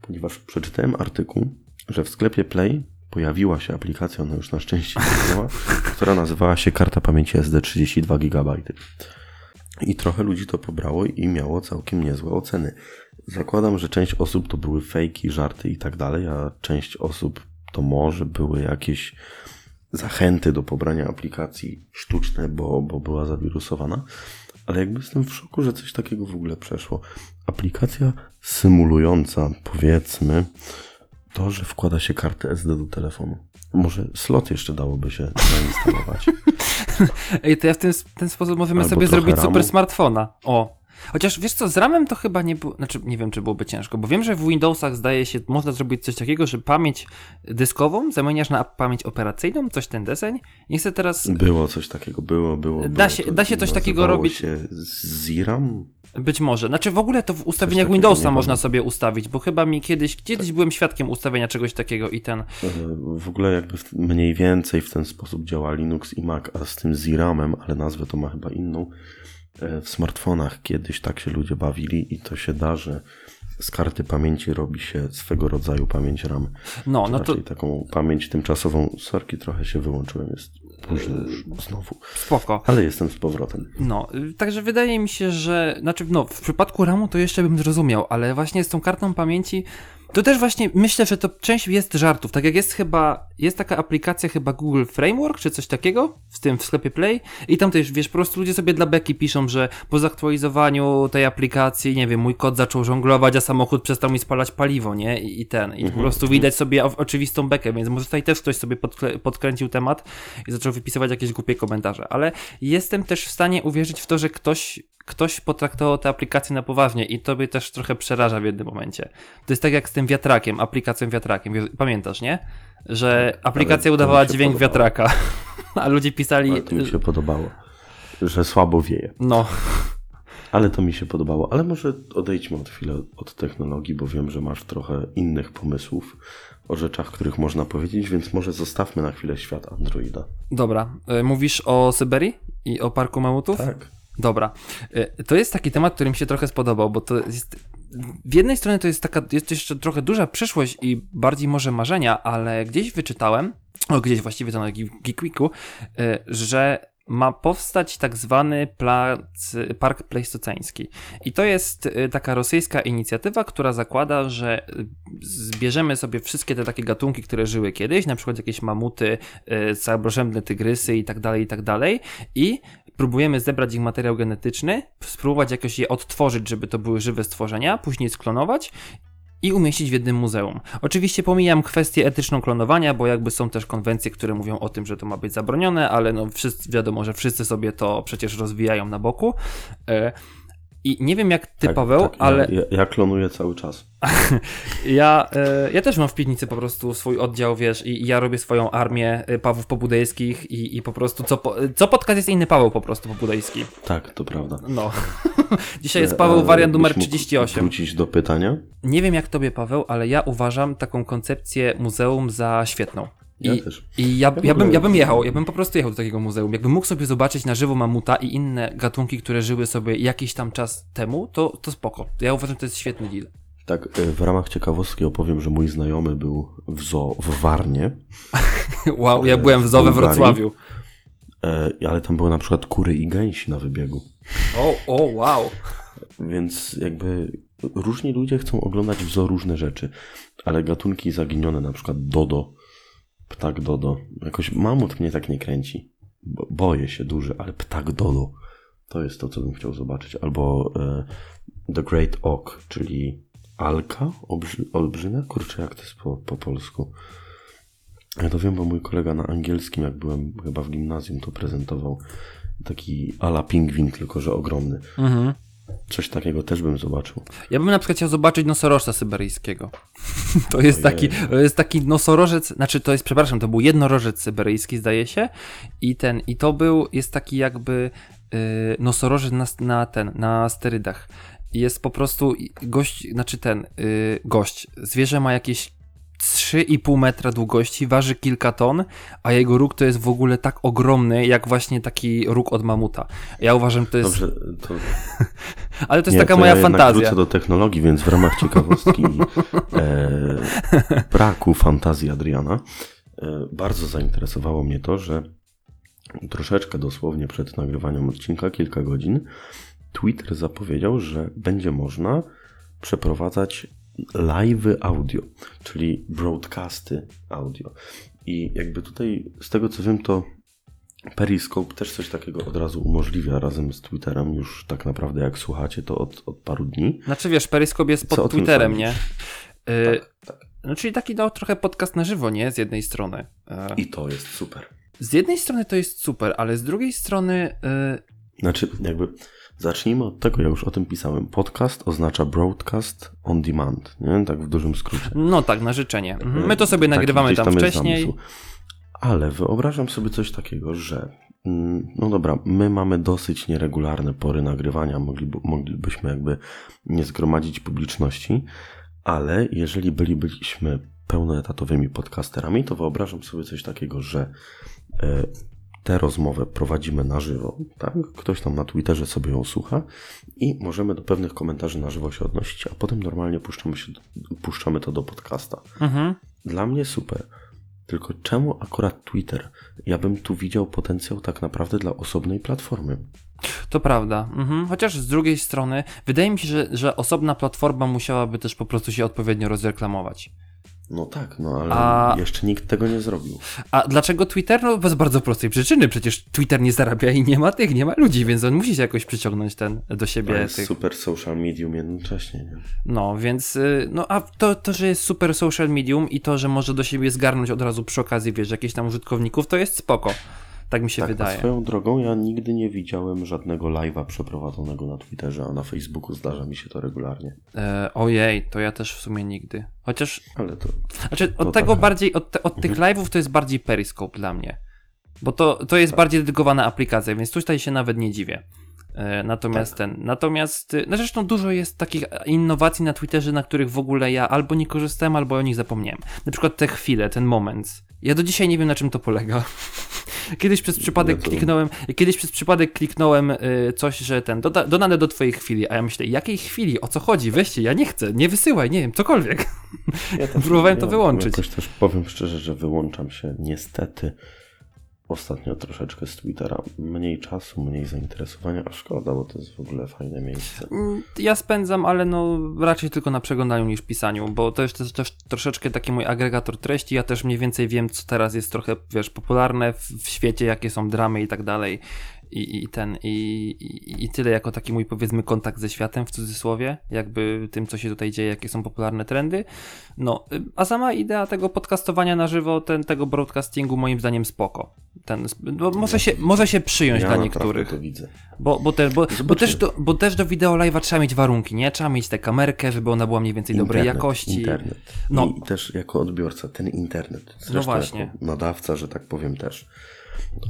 Ponieważ przeczytałem artykuł, że w sklepie Play pojawiła się aplikacja, ona już na szczęście istniała, (laughs) która nazywała się karta pamięci SD 32 GB. I trochę ludzi to pobrało i miało całkiem niezłe oceny. Zakładam, że część osób to były fejki, żarty i tak dalej, a część osób to może były jakieś zachęty do pobrania aplikacji sztuczne, bo, bo była zawirusowana. Ale jakby jestem w szoku, że coś takiego w ogóle przeszło. Aplikacja symulująca, powiedzmy, to, że wkłada się kartę SD do telefonu. Może slot jeszcze dałoby się zainstalować. (laughs) Ej, to ja w ten, ten sposób możemy Albo sobie zrobić ramu. super smartfona. O. Chociaż wiesz co, z ramem to chyba nie było, znaczy nie wiem, czy byłoby ciężko, bo wiem, że w Windowsach zdaje się, można zrobić coś takiego, że pamięć dyskową zamieniasz na pamięć operacyjną, coś ten deseń. Nie chcę teraz, Było coś takiego, było, było. Da się- To da się coś takiego robić. się Ziram? być może, znaczy w ogóle to w ustawieniach Windowsa można sobie ustawić, bo chyba mi kiedyś, kiedyś byłem świadkiem ustawienia czegoś takiego i ten, E, W ogóle jakby mniej więcej w ten sposób działa Linux i Mac, a z tym ZRAMem, ale nazwę to ma chyba inną, w smartfonach kiedyś tak się ludzie bawili i to się da, że z karty pamięci robi się swego rodzaju pamięć RAM. no, no to taką pamięć tymczasową. Sorki, trochę się wyłączyłem, jest późno już znowu. spoko. Ale jestem z powrotem. No, y, także wydaje mi się, że, znaczy, no, w przypadku RAMu to jeszcze bym zrozumiał, ale właśnie z tą kartą pamięci, to też właśnie myślę, że to część jest żartów. Tak jak jest chyba, jest taka aplikacja chyba Google Framework, czy coś takiego, w tym w sklepie Play, i tam też, wiesz, po prostu ludzie sobie dla beki piszą, że po zaktualizowaniu tej aplikacji, nie wiem, mój kod zaczął żonglować, a samochód przestał mi spalać paliwo, nie? I, i ten, i po prostu widać sobie oczywistą bekę, więc może tutaj też ktoś sobie podkle- podkręcił temat i zaczął wypisywać jakieś głupie komentarze, ale jestem też w stanie uwierzyć w to, że ktoś, ktoś potraktował tę aplikację na poważnie i to mnie też trochę przeraża w jednym momencie. To jest tak jak z tym wiatrakiem, aplikacją wiatrakiem. Pamiętasz, nie? Że aplikacja to mi udawała dźwięk podobało. wiatraka, (laughs) a ludzie pisali, Ale to mi się podobało. że słabo wieje. No, Ale to mi się podobało. Ale może odejdźmy od chwilę od technologii, bo wiem, że masz trochę innych pomysłów o rzeczach, których można powiedzieć, więc może zostawmy na chwilę świat Androida. dobra. E, Mówisz o Syberii i o parku mamutów? Tak. Dobra. E, To jest taki temat, który mi się trochę spodobał, bo to jest. W jednej stronie to jest taka, jest jeszcze trochę duża przyszłość i bardziej może marzenia, ale gdzieś wyczytałem, o gdzieś właściwie to na Geekweeku, e, że ma powstać tak zwany plac, park plejstoceński. I to jest e, taka rosyjska inicjatywa, która zakłada, że e, zbierzemy sobie wszystkie te takie gatunki, które żyły kiedyś, na przykład jakieś mamuty, e, cabrożębne tygrysy i tak dalej, i tak dalej, i próbujemy zebrać ich materiał genetyczny, spróbować jakoś je odtworzyć, żeby to były żywe stworzenia, później sklonować i umieścić w jednym muzeum. Oczywiście pomijam kwestię etyczną klonowania, bo jakby są też konwencje, które mówią o tym, że to ma być zabronione, ale no wszyscy, wiadomo, że wszyscy sobie to przecież rozwijają na boku. E, I nie wiem jak ty, tak, Paweł, tak, ale Ja, ja, klonuję cały czas. (laughs) ja, e, ja też mam w piwnicy po prostu swój oddział, wiesz, i, i ja robię swoją armię e, Pawłów Pobudejskich i, i po prostu co, po, co podcast jest inny Paweł po prostu Pobudejski. Tak, to prawda. No. (laughs) Dzisiaj jest Paweł E, wariant numer byś mógł 38. Wrócić do pytania. Nie wiem jak tobie, Paweł, ale ja uważam taką koncepcję muzeum za świetną. Ja I, też. I ja, Ja ja, bym, ja bym jechał, ja bym po prostu jechał do takiego muzeum. Jakbym mógł sobie zobaczyć na żywo mamuta i inne gatunki, które żyły sobie jakiś tam czas temu, to, to spoko. Ja uważam, że to jest świetny deal. Tak, e, w ramach ciekawostki opowiem, że mój znajomy był w zoo w Warnie, (laughs) Wow, ja byłem w zoo we Bułgarii. Wrocławiu. e, ale tam były na przykład kury i gęsi na wybiegu. O, o, wow. Więc jakby różni ludzie chcą oglądać w zoo różne rzeczy, ale gatunki zaginione, na przykład dodo, ptak dodo, jakoś mamut mnie tak nie kręci. Bo, boję się duży, ale ptak dodo, to jest to, co bym chciał zobaczyć. Albo e, The Great Oak, czyli alka obrzy? Kurczę, jak to jest po, po polsku? Ja to wiem, bo mój kolega na angielskim, jak byłem chyba w gimnazjum, to prezentował taki ala pingwin, tylko że ogromny. Mhm. Coś takiego też bym zobaczył. Ja bym na przykład chciał zobaczyć nosorożca syberyjskiego. (laughs) To jest taki, to jest taki nosorożec, znaczy to jest, przepraszam, to był jednorożec syberyjski, zdaje się. I ten, i to był, jest taki jakby yy, nosorożec na, na ten, na sterydach. Jest po prostu gość, znaczy ten, yy, gość. Zwierzę ma jakieś 3,5 metra długości, waży kilka ton, a jego róg to jest w ogóle tak ogromny, jak właśnie taki róg od mamuta. Ja uważam, że to jest. Dobrze, to, (laughs) ale to jest nie, taka to moja ja fantazja. wrócę do technologii, więc w ramach ciekawostki (laughs) e, braku fantazji Adriana e, bardzo zainteresowało mnie to, że troszeczkę dosłownie przed nagrywaniem odcinka, kilka godzin, Twitter zapowiedział, że będzie można przeprowadzać live audio, czyli broadcasty audio. I jakby tutaj, z tego co wiem, to Periscope też coś takiego od razu umożliwia razem z Twitterem, już tak naprawdę jak słuchacie to od, od paru dni. Znaczy wiesz, Periscope jest pod Twitterem, nie? Y, Tak, tak. No czyli taki no, trochę podcast na żywo, nie? Z jednej strony. E, I to jest super. Z jednej strony to jest super, ale z drugiej strony y, Znaczy, jakby zacznijmy od tego, ja już o tym pisałem. Podcast oznacza broadcast on demand, nie? Tak w dużym skrócie. no tak, na życzenie. Mhm. My to sobie Taki nagrywamy tam, jest wcześniej. Ale wyobrażam sobie coś takiego, że mm, no dobra, my mamy dosyć nieregularne pory nagrywania, mogliby, moglibyśmy jakby nie zgromadzić publiczności, ale jeżeli bylibyśmy pełnoetatowymi podcasterami, to wyobrażam sobie coś takiego, że e, tę rozmowę prowadzimy na żywo, tak? Ktoś tam na Twitterze sobie ją słucha i możemy do pewnych komentarzy na żywo się odnosić, a potem normalnie puszczamy, się, puszczamy to do podcasta. Mhm. Dla mnie super. Tylko czemu akurat Twitter? Ja bym tu widział potencjał tak naprawdę dla osobnej platformy. To prawda. Mhm. Chociaż z drugiej strony, wydaje mi się, że, że osobna platforma musiałaby też po prostu się odpowiednio rozreklamować. No tak, no ale A- jeszcze nikt tego nie zrobił. A dlaczego Twitter? No bez bardzo prostej przyczyny. Przecież Twitter nie zarabia i nie ma tych, nie ma ludzi, więc on musi się jakoś przyciągnąć ten do To siebie. jest Tych. super social medium jednocześnie, nie? No, więc, y, no a to, to, że jest super social medium i to, że może do siebie zgarnąć od razu przy okazji, wiesz, jakichś tam użytkowników, to jest spoko. Tak mi się Tak, a wydaje. swoją drogą ja nigdy nie widziałem żadnego live'a przeprowadzonego na Twitterze, a na Facebooku zdarza mi się to regularnie. E, ojej, to ja też w sumie nigdy. Chociaż, Ale to znaczy, od To tego trochę. bardziej, od, te, od tych Mhm. live'ów to jest bardziej Periscope dla mnie. Bo to, to jest bardziej dedykowana aplikacja, więc tutaj się nawet nie dziwię. E, Natomiast Tak. ten, natomiast, y, no zresztą dużo jest takich innowacji na Twitterze, na których w ogóle ja albo nie korzystałem, albo o nich zapomniałem. Na przykład te chwile, ten moment. Ja do dzisiaj nie wiem, na czym to polega. (laughs) Kiedyś przez przypadek to- kliknąłem, kiedyś przez przypadek kliknąłem y, coś, że ten, doda, dodane do twojej chwili, a ja myślę, jakiej chwili, o co chodzi, weźcie, ja nie chcę, nie wysyłaj, nie wiem, cokolwiek. Ja (laughs) Próbowałem to wyłączyć. Jakoś też powiem szczerze, że wyłączam się niestety ostatnio troszeczkę z Twittera. Mniej czasu, mniej zainteresowania, a szkoda, bo to jest w ogóle fajne miejsce. Mm, Ja spędzam, ale no raczej tylko na przeglądaniu niż pisaniu, bo to jest też, też troszeczkę taki mój agregator treści. Ja też mniej więcej wiem, co teraz jest trochę, wiesz, popularne w, w świecie, jakie są dramy i tak dalej. I, i ten, i, i, i tyle jako taki mój powiedzmy kontakt ze światem w cudzysłowie, jakby tym, co się tutaj dzieje, jakie są popularne trendy. No, a sama idea tego podcastowania na żywo, ten, tego broadcastingu moim zdaniem spoko. Ten, może, się, może się przyjąć ja dla niektórych. to widzę. Bo, bo, te, bo, bo, też do, bo też do wideo live'a trzeba mieć warunki, nie? Trzeba mieć tę kamerkę, żeby ona była mniej więcej dobrej Internet, jakości. Internet. No. I też jako odbiorca, ten internet. Zresztą No właśnie. Jako nadawca, że tak powiem też.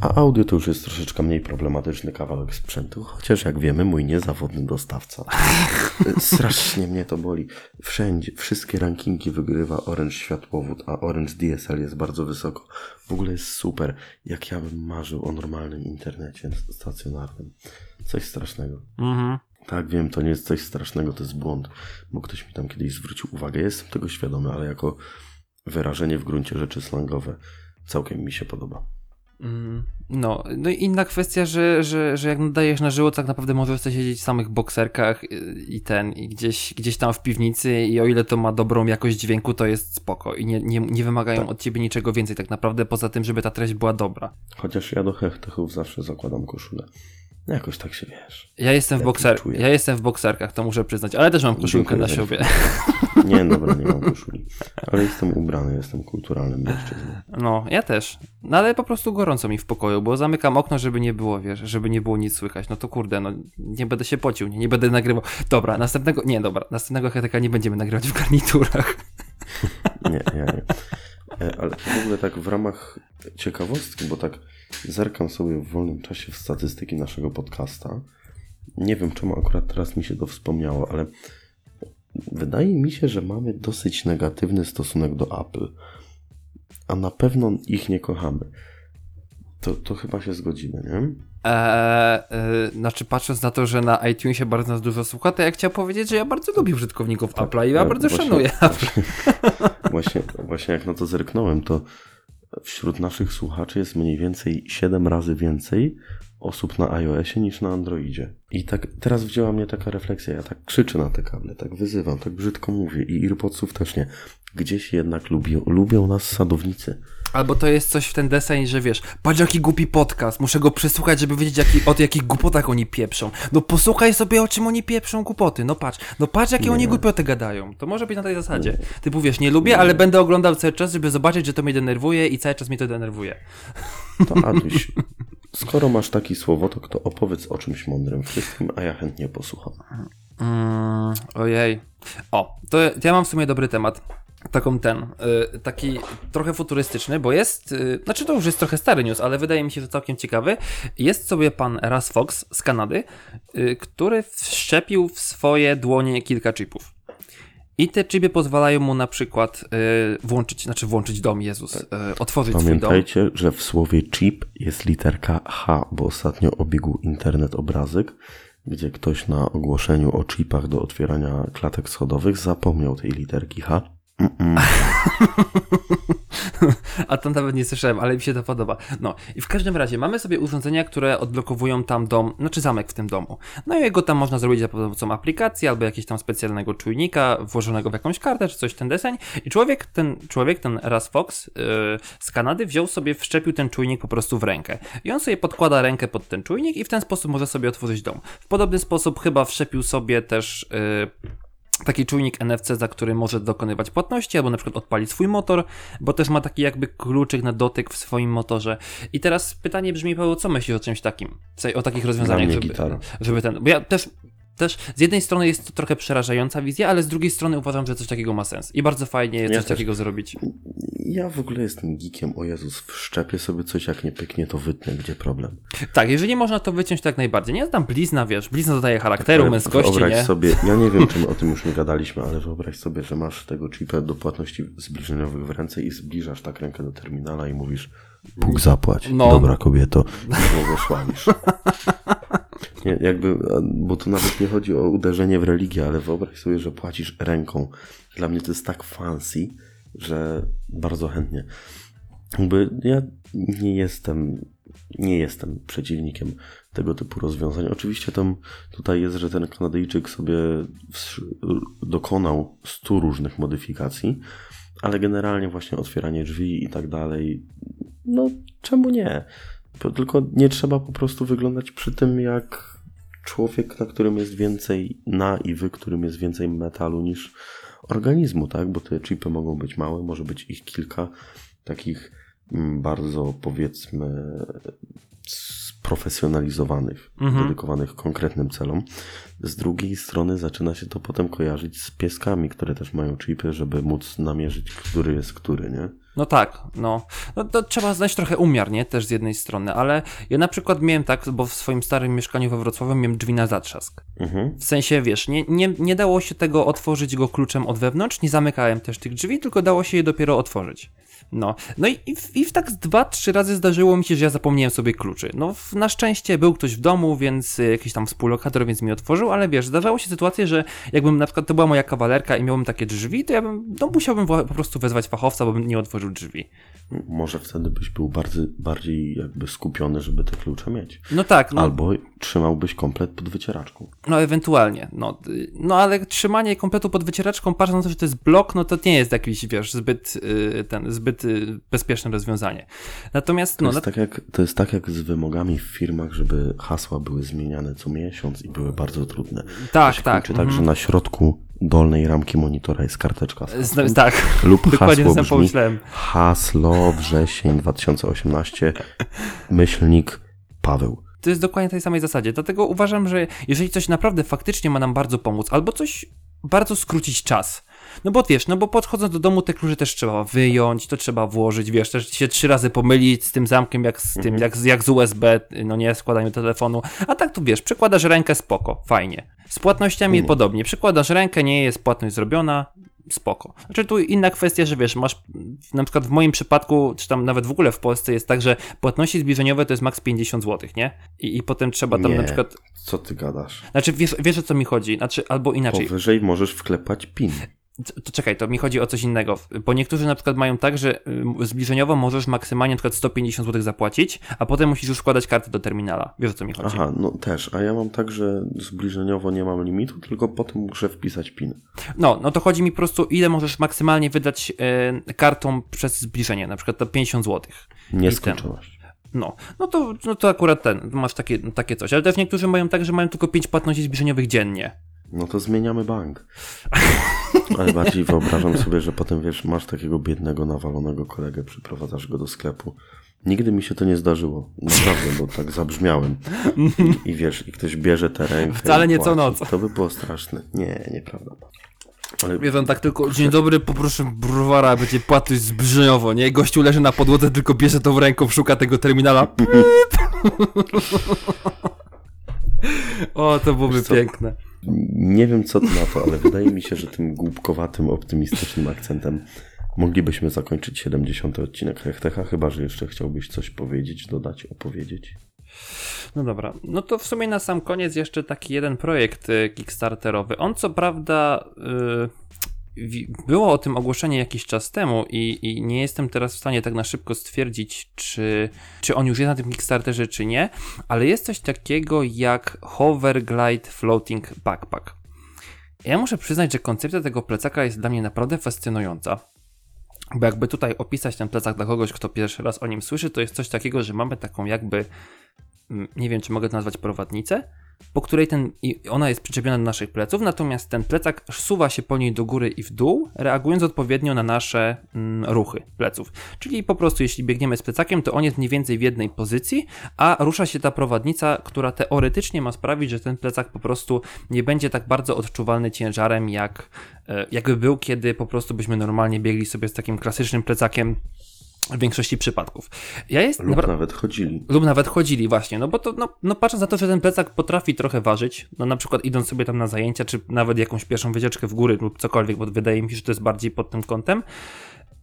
A audio to już jest troszeczkę mniej problematyczny kawałek sprzętu, chociaż jak wiemy, mój niezawodny dostawca. (laughs) Strasznie mnie to boli. Wszędzie, wszystkie rankingi wygrywa Orange Światłowód, a Orange DSL jest bardzo wysoko. W ogóle jest super. Jak ja bym marzył o normalnym internecie stacjonarnym. Coś strasznego. Mhm. Tak, wiem, to nie jest coś strasznego, to jest błąd, bo ktoś mi tam kiedyś zwrócił uwagę. Jestem tego świadomy, ale jako wyrażenie w gruncie rzeczy slangowe całkiem mi się podoba. Mm, No, no i inna kwestia, że, że, że jak nadajesz na żywo, tak naprawdę możesz sobie siedzieć w samych bokserkach i ten, i gdzieś, gdzieś tam w piwnicy i o ile to ma dobrą jakość dźwięku, to jest spoko i nie, nie, nie wymagają Tak. od ciebie niczego więcej tak naprawdę, poza tym, żeby ta treść była dobra. Chociaż ja do hechtechów zawsze zakładam koszulę. Jakoś tak się wiesz. Ja jestem w Lepiej bokser, ja jestem w bokserkach, to muszę przyznać, ale też mam koszulkę na sobie. (laughs) Nie, dobra, nie mam (laughs) koszuli. Ale jestem ubrany, jestem kulturalnym mężczyzną. No, ja też. No ale po prostu gorąco mi w pokoju, bo zamykam okno, żeby nie było, wiesz, żeby nie było nic słychać. No to kurde, no nie będę się pocił, nie, nie będę nagrywał. Dobra, następnego, nie, dobra, następnego heteka nie będziemy nagrywać w garniturach. Nie, nie. E, Ale w ogóle tak w ramach ciekawostki, bo tak zerkam sobie w wolnym czasie w statystyki naszego podcasta. Nie wiem, czemu akurat teraz mi się to wspomniało, ale wydaje mi się, że mamy dosyć negatywny stosunek do Apple. A na pewno ich nie kochamy. To, to chyba się zgodzimy, nie? Eee, e, znaczy patrząc na to, że na iTunesie bardzo nas dużo słucha, to ja chciałem powiedzieć, że ja bardzo lubię użytkowników Apple'a i ja bardzo właśnie- szanuję Apple. Właśnie, właśnie jak na to zerknąłem, to wśród naszych słuchaczy jest mniej więcej 7 razy więcej osób na iOSie niż na Androidzie. I tak teraz wzięła mnie taka refleksja. Ja tak krzyczę na te kable, tak wyzywam, tak brzydko mówię i AirPodsów też nie. Gdzieś jednak lubią, lubią nas sadownicy. Albo to jest coś w ten deseń, że wiesz, patrz jaki głupi podcast, muszę go przesłuchać, żeby wiedzieć jaki, o jakich głupotach oni pieprzą. No posłuchaj sobie o czym oni pieprzą głupoty, no patrz, no patrz jakie oni głupoty gadają. To może być na tej zasadzie. Ty powiesz, nie lubię, ale będę oglądał cały czas, żeby zobaczyć, że to mnie denerwuje i cały czas mnie to denerwuje. To Aduś, skoro masz taki słowotok, to opowiedz o czymś mądrym wszystkim, a ja chętnie posłucham. Mm, ojej. O, to ja mam w sumie dobry temat. Taką ten, y, taki trochę futurystyczny, bo jest, y, znaczy to już jest trochę stary news, ale wydaje mi się, że całkiem ciekawy. Jest sobie pan Raz Fox z Kanady, y, który wszczepił w swoje dłonie kilka chipów. I te chipy pozwalają mu na przykład włączyć, znaczy włączyć dom, Jezus, otworzyć swój dom. Pamiętajcie, że w słowie chip jest literka H, bo ostatnio obiegł internet obrazek, gdzie ktoś na ogłoszeniu o chipach do otwierania klatek schodowych zapomniał tej literki H. (laughs) A to nawet nie słyszałem, ale mi się to podoba. No i w każdym razie mamy sobie urządzenia, które odblokowują tam dom, znaczy zamek w tym domu. No i jego tam można zrobić za pomocą aplikacji albo jakiegoś tam specjalnego czujnika włożonego w jakąś kartę czy coś ten deseń. I człowiek, ten człowiek, ten Raz Fox yy, z Kanady wziął sobie, wszczepił ten czujnik po prostu w rękę. I on sobie podkłada rękę pod ten czujnik i w ten sposób może sobie otworzyć dom. W podobny sposób chyba wszczepił sobie też yy, taki czujnik NFC, za który może dokonywać płatności, albo na przykład odpalić swój motor, bo też ma taki jakby kluczyk na dotyk w swoim motorze. I teraz pytanie brzmi, Paweł, co myślisz o czymś takim? O takich rozwiązaniach, żeby, żeby ten... Bo ja też też z jednej strony jest to trochę przerażająca wizja, ale z drugiej strony uważam, że coś takiego ma sens. I bardzo fajnie jest Ja coś też. takiego zrobić. Ja w ogóle jestem geekiem, o Jezus, wszczepię sobie coś, jak nie pyknie, to wytnę, gdzie problem. Tak, jeżeli można to wyciąć, to jak najbardziej. Nie tam blizna, wiesz, blizna dodaje charakteru, Ale męskości, wyobraź nie? sobie, ja nie wiem, czy my o tym już nie gadaliśmy, ale wyobraź sobie, że masz tego chipa do płatności zbliżeniowych w ręce i zbliżasz tak rękę do terminala i mówisz Bóg zapłać, No. dobra kobieto, (laughs) i. Nie, jakby, bo tu nawet nie chodzi o uderzenie w religię, ale wyobraź sobie, że płacisz ręką. Dla mnie to jest tak fancy, że bardzo chętnie. Jakby ja nie jestem, nie jestem przeciwnikiem tego typu rozwiązań. Oczywiście tam tutaj jest, że ten Kanadyjczyk sobie dokonał 100 różnych modyfikacji, ale generalnie właśnie otwieranie drzwi i tak dalej, no czemu nie? Tylko nie trzeba po prostu wyglądać przy tym jak człowiek, na którym jest więcej na i wy, którym jest więcej metalu niż organizmu, tak? Bo te chipy mogą być małe, może być ich kilka takich mm, bardzo powiedzmy sprofesjonalizowanych, Mhm. dedykowanych konkretnym celom. Z drugiej strony zaczyna się to potem kojarzyć z pieskami, które też mają chipy, żeby móc namierzyć, który jest który, nie? No tak, no. no to trzeba znać trochę umiar, nie? Też z jednej strony, ale ja na przykład miałem tak, bo w swoim starym mieszkaniu we Wrocławiu miałem drzwi na zatrzask. Mhm. W sensie, wiesz, nie, nie, nie dało się tego otworzyć go kluczem od wewnątrz, nie zamykałem też tych drzwi, tylko dało się je dopiero otworzyć. No, no i, i, w- i tak dwa, trzy razy zdarzyło mi się, że ja zapomniałem sobie kluczy. No, w, na szczęście był ktoś w domu, więc y, jakiś tam współlokator, więc mi otworzył, ale wiesz, zdarzały się sytuacje, że jakbym na przykład to była moja kawalerka i miałbym takie drzwi, to ja bym, no musiałbym po prostu wezwać fachowca, bo bym nie otworzył drzwi. Może wtedy byś był bardziej, bardziej jakby skupiony, żeby te klucze mieć. No tak, no, Albo trzymałbyś komplet pod wycieraczką. no ewentualnie, no, no ale trzymanie kompletu pod wycieraczką, patrząc na to, że to jest blok, no to nie jest jakiś, wiesz, zbyt, y, ten, zbyt y, bezpieczne rozwiązanie. Natomiast, To, no, jest tak jak, to jest tak jak z wymogami w firmach, żeby hasła były zmieniane co miesiąc i były bardzo trudne. tak, tak. Czy tak, że na środku dolnej ramki monitora jest karteczka z hasłem, tak, (laughs) lub dokładnie hasło brzmi pomyślałem. haslo wrzesień 2018 myślnik Paweł. To jest dokładnie tej samej zasadzie. Dlatego uważam, że jeżeli coś naprawdę faktycznie ma nam bardzo pomóc, albo coś bardzo skrócić czas. No bo wiesz, no bo podchodząc do domu te klucze też trzeba wyjąć, to trzeba włożyć, wiesz, też się trzy razy pomylić z tym zamkiem, jak z tym, jak, z- jak z USB, no nie, składaniu telefonu. A tak tu wiesz, przykładasz rękę, spoko, fajnie. Z płatnościami podobnie. Przykładasz rękę, nie jest płatność zrobiona, spoko. Znaczy tu inna kwestia, że wiesz, masz na przykład w moim przypadku, czy tam nawet w ogóle w Polsce jest tak, że płatności zbliżeniowe to jest maks 50 zł, nie? I, i potem trzeba tam Nie, na przykład, co ty gadasz? znaczy wiesz, wiesz o co mi chodzi, znaczy albo inaczej, Powyżej możesz wklepać pin. To, czekaj, to mi chodzi o coś innego, bo niektórzy na przykład mają tak, że zbliżeniowo możesz maksymalnie na przykład 150 zł zapłacić, a potem musisz już wkładać kartę do terminala, wiesz o co mi chodzi. Aha, no też, a ja mam tak, że zbliżeniowo nie mam limitu, tylko potem muszę wpisać pin. No, no to chodzi mi po prostu, ile możesz maksymalnie wydać y, kartą przez zbliżenie, na przykład to 50 zł. Nieskończoność. No, no to, no to akurat ten, masz takie, takie coś. Ale też niektórzy mają tak, że mają tylko 5 płatności zbliżeniowych dziennie. No to zmieniamy bank. (laughs) Ale bardziej wyobrażam sobie, że potem wiesz, masz takiego biednego, nawalonego kolegę, przyprowadzasz go do sklepu. Nigdy mi się to nie zdarzyło. Naprawdę, bo tak zabrzmiałem. I, i wiesz, i ktoś bierze tę rękę. Wcale nie co płaci. noc. To by było straszne. Nie, nieprawda. Ale Wiesz, on tak tylko, dzień dobry, poproszę browara, będzie płatność zbliżeniowo, nie? Gościu leży na podłodze, tylko bierze tą ręką, szuka tego terminala. (laughs) O, to byłoby co? piękne. Nie wiem co na to, ale wydaje mi się, że tym głupkowatym, optymistycznym akcentem moglibyśmy zakończyć 70. odcinek Hechtecha, chyba że jeszcze chciałbyś coś powiedzieć, dodać, opowiedzieć. No dobra, no to w sumie na sam koniec jeszcze taki jeden projekt y, kickstarterowy. On co prawda y, wi- było o tym ogłoszenie jakiś czas temu i, i nie jestem teraz w stanie tak na szybko stwierdzić, czy, czy on już jest na tym Kickstarterze, czy nie, ale jest coś takiego jak Hoverglide Floating Backpack. Ja muszę przyznać, że koncepcja tego plecaka jest dla mnie naprawdę fascynująca. Bo jakby tutaj opisać ten plecak dla kogoś, kto pierwszy raz o nim słyszy, to jest coś takiego, że mamy taką jakby, mm, nie wiem czy mogę to nazwać prowadnicę, po której ten, ona jest przyczepiona do naszych pleców, natomiast ten plecak suwa się po niej do góry i w dół, reagując odpowiednio na nasze mm, ruchy pleców. Czyli po prostu jeśli biegniemy z plecakiem, to on jest mniej więcej w jednej pozycji, a rusza się ta prowadnica, która teoretycznie ma sprawić, że ten plecak po prostu nie będzie tak bardzo odczuwalny ciężarem, jak e, jakby był, kiedy po prostu byśmy normalnie biegli sobie z takim klasycznym plecakiem w większości przypadków. Ja jest Lub napra- nawet chodzili. lub nawet chodzili właśnie, no bo to, no, no patrząc na to, że ten plecak potrafi trochę ważyć, no na przykład idąc sobie tam na zajęcia, czy nawet jakąś pierwszą wycieczkę w góry lub cokolwiek, bo wydaje mi się, że to jest bardziej pod tym kątem,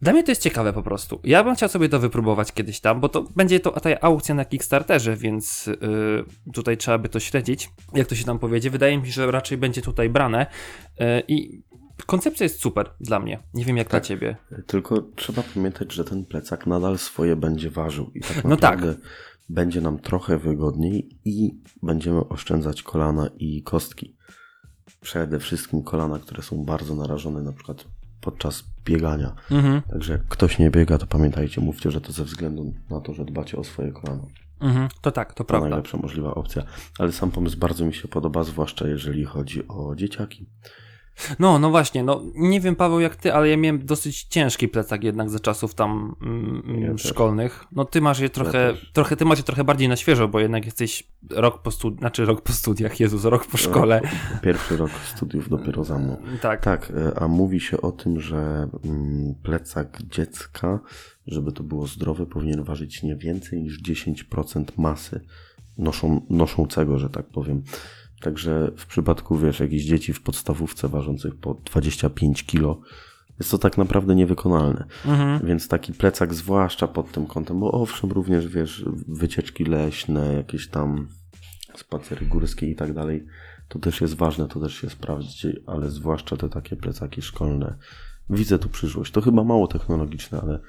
dla mnie to jest ciekawe po prostu. Ja bym chciał sobie to wypróbować kiedyś tam, bo to będzie to ta aukcja na Kickstarterze, więc yy, tutaj trzeba by to śledzić, jak to się tam powiedzie. Wydaje mi się, że raczej będzie tutaj brane yy, i koncepcja jest super dla mnie. Nie wiem jak dla Tak. ciebie. Tylko trzeba pamiętać, że ten plecak nadal swoje będzie ważył i tak No tak. naprawdę będzie nam trochę wygodniej i będziemy oszczędzać kolana i kostki. Przede wszystkim kolana, które są bardzo narażone na przykład podczas biegania. Mhm, Także ktoś nie biega, to pamiętajcie, mówcie, że to ze względu na to, że dbacie o swoje kolana. mhm, to tak, to To prawda. najlepsza możliwa opcja. Ale sam pomysł bardzo mi się podoba, zwłaszcza jeżeli chodzi o dzieciaki. No, no właśnie, no nie wiem Paweł jak ty, ale ja miałem dosyć ciężki plecak jednak za czasów tam mm, Ja mm, też. szkolnych. No ty masz je trochę, też. trochę, ty masz je trochę bardziej na świeżo, bo jednak jesteś rok po studiach, znaczy rok po studiach, Jezus, rok po szkole. Pierwszy rok studiów dopiero za mną. Tak. Tak, e, a mówi się o tym, że mm, plecak dziecka, żeby to było zdrowe, powinien ważyć nie więcej niż 10% masy noszą, noszącego, że tak powiem. Także w przypadku, wiesz, jakichś dzieci w podstawówce ważących po 25 kg, jest to tak naprawdę niewykonalne. Mhm. Więc taki plecak, zwłaszcza pod tym kątem, bo owszem, również wiesz, wycieczki leśne, jakieś tam spacery górskie i tak dalej, to też jest ważne, to też się sprawdzi, ale zwłaszcza te takie plecaki szkolne. Widzę tu przyszłość. To chyba mało technologiczne, ale,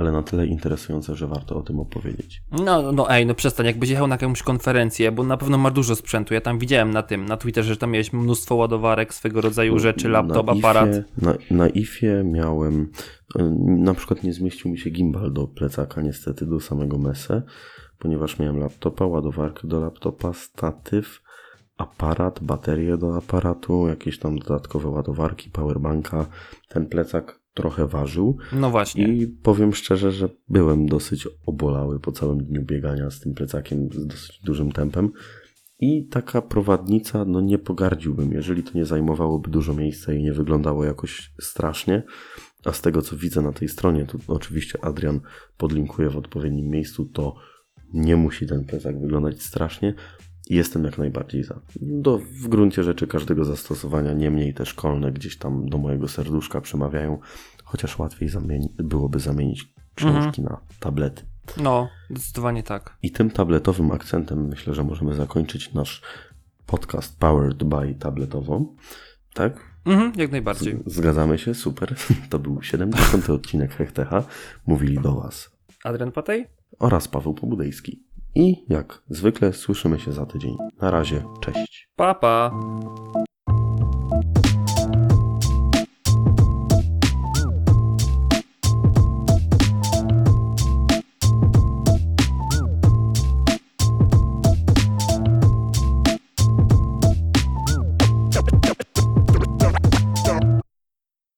ale na tyle interesujące, że warto o tym opowiedzieć. No, no ej, no przestań, jakbyś jechał na jakąś konferencję, bo na pewno ma dużo sprzętu. Ja tam widziałem na tym, na Twitterze, że tam miałeś mnóstwo ładowarek, swego rodzaju rzeczy, laptop, Na aparat. IFie, na, na IFie miałem, e, na przykład nie zmieścił mi się gimbal do plecaka, niestety do samego mese, ponieważ miałem laptopa, ładowarkę do laptopa, statyw, aparat, baterię do aparatu, jakieś tam dodatkowe ładowarki, powerbanka. Ten plecak trochę ważył No właśnie. i powiem szczerze, że byłem dosyć obolały po całym dniu biegania z tym plecakiem z dosyć dużym tempem. I taka prowadnica, no nie pogardziłbym, jeżeli to nie zajmowałoby dużo miejsca i nie wyglądało jakoś strasznie. A z tego co widzę na tej stronie, to oczywiście Adrian podlinkuje w odpowiednim miejscu, to nie musi ten plecak wyglądać strasznie. Jestem jak najbardziej za. Do, w gruncie rzeczy każdego zastosowania, niemniej te szkolne gdzieś tam do mojego serduszka przemawiają, chociaż łatwiej zamieni- byłoby zamienić książki na tablety. No, zdecydowanie tak. I tym tabletowym akcentem myślę, że możemy zakończyć nasz podcast Powered by Tabletową. Tak? Mhm, jak najbardziej. Zgadzamy się, super. (laughs) To był 70. odcinek Hechtecha. Mówili do Was Adrian Patej? oraz Paweł Pobudejski. I jak zwykle słyszymy się za tydzień. Na razie, cześć. Pa, pa.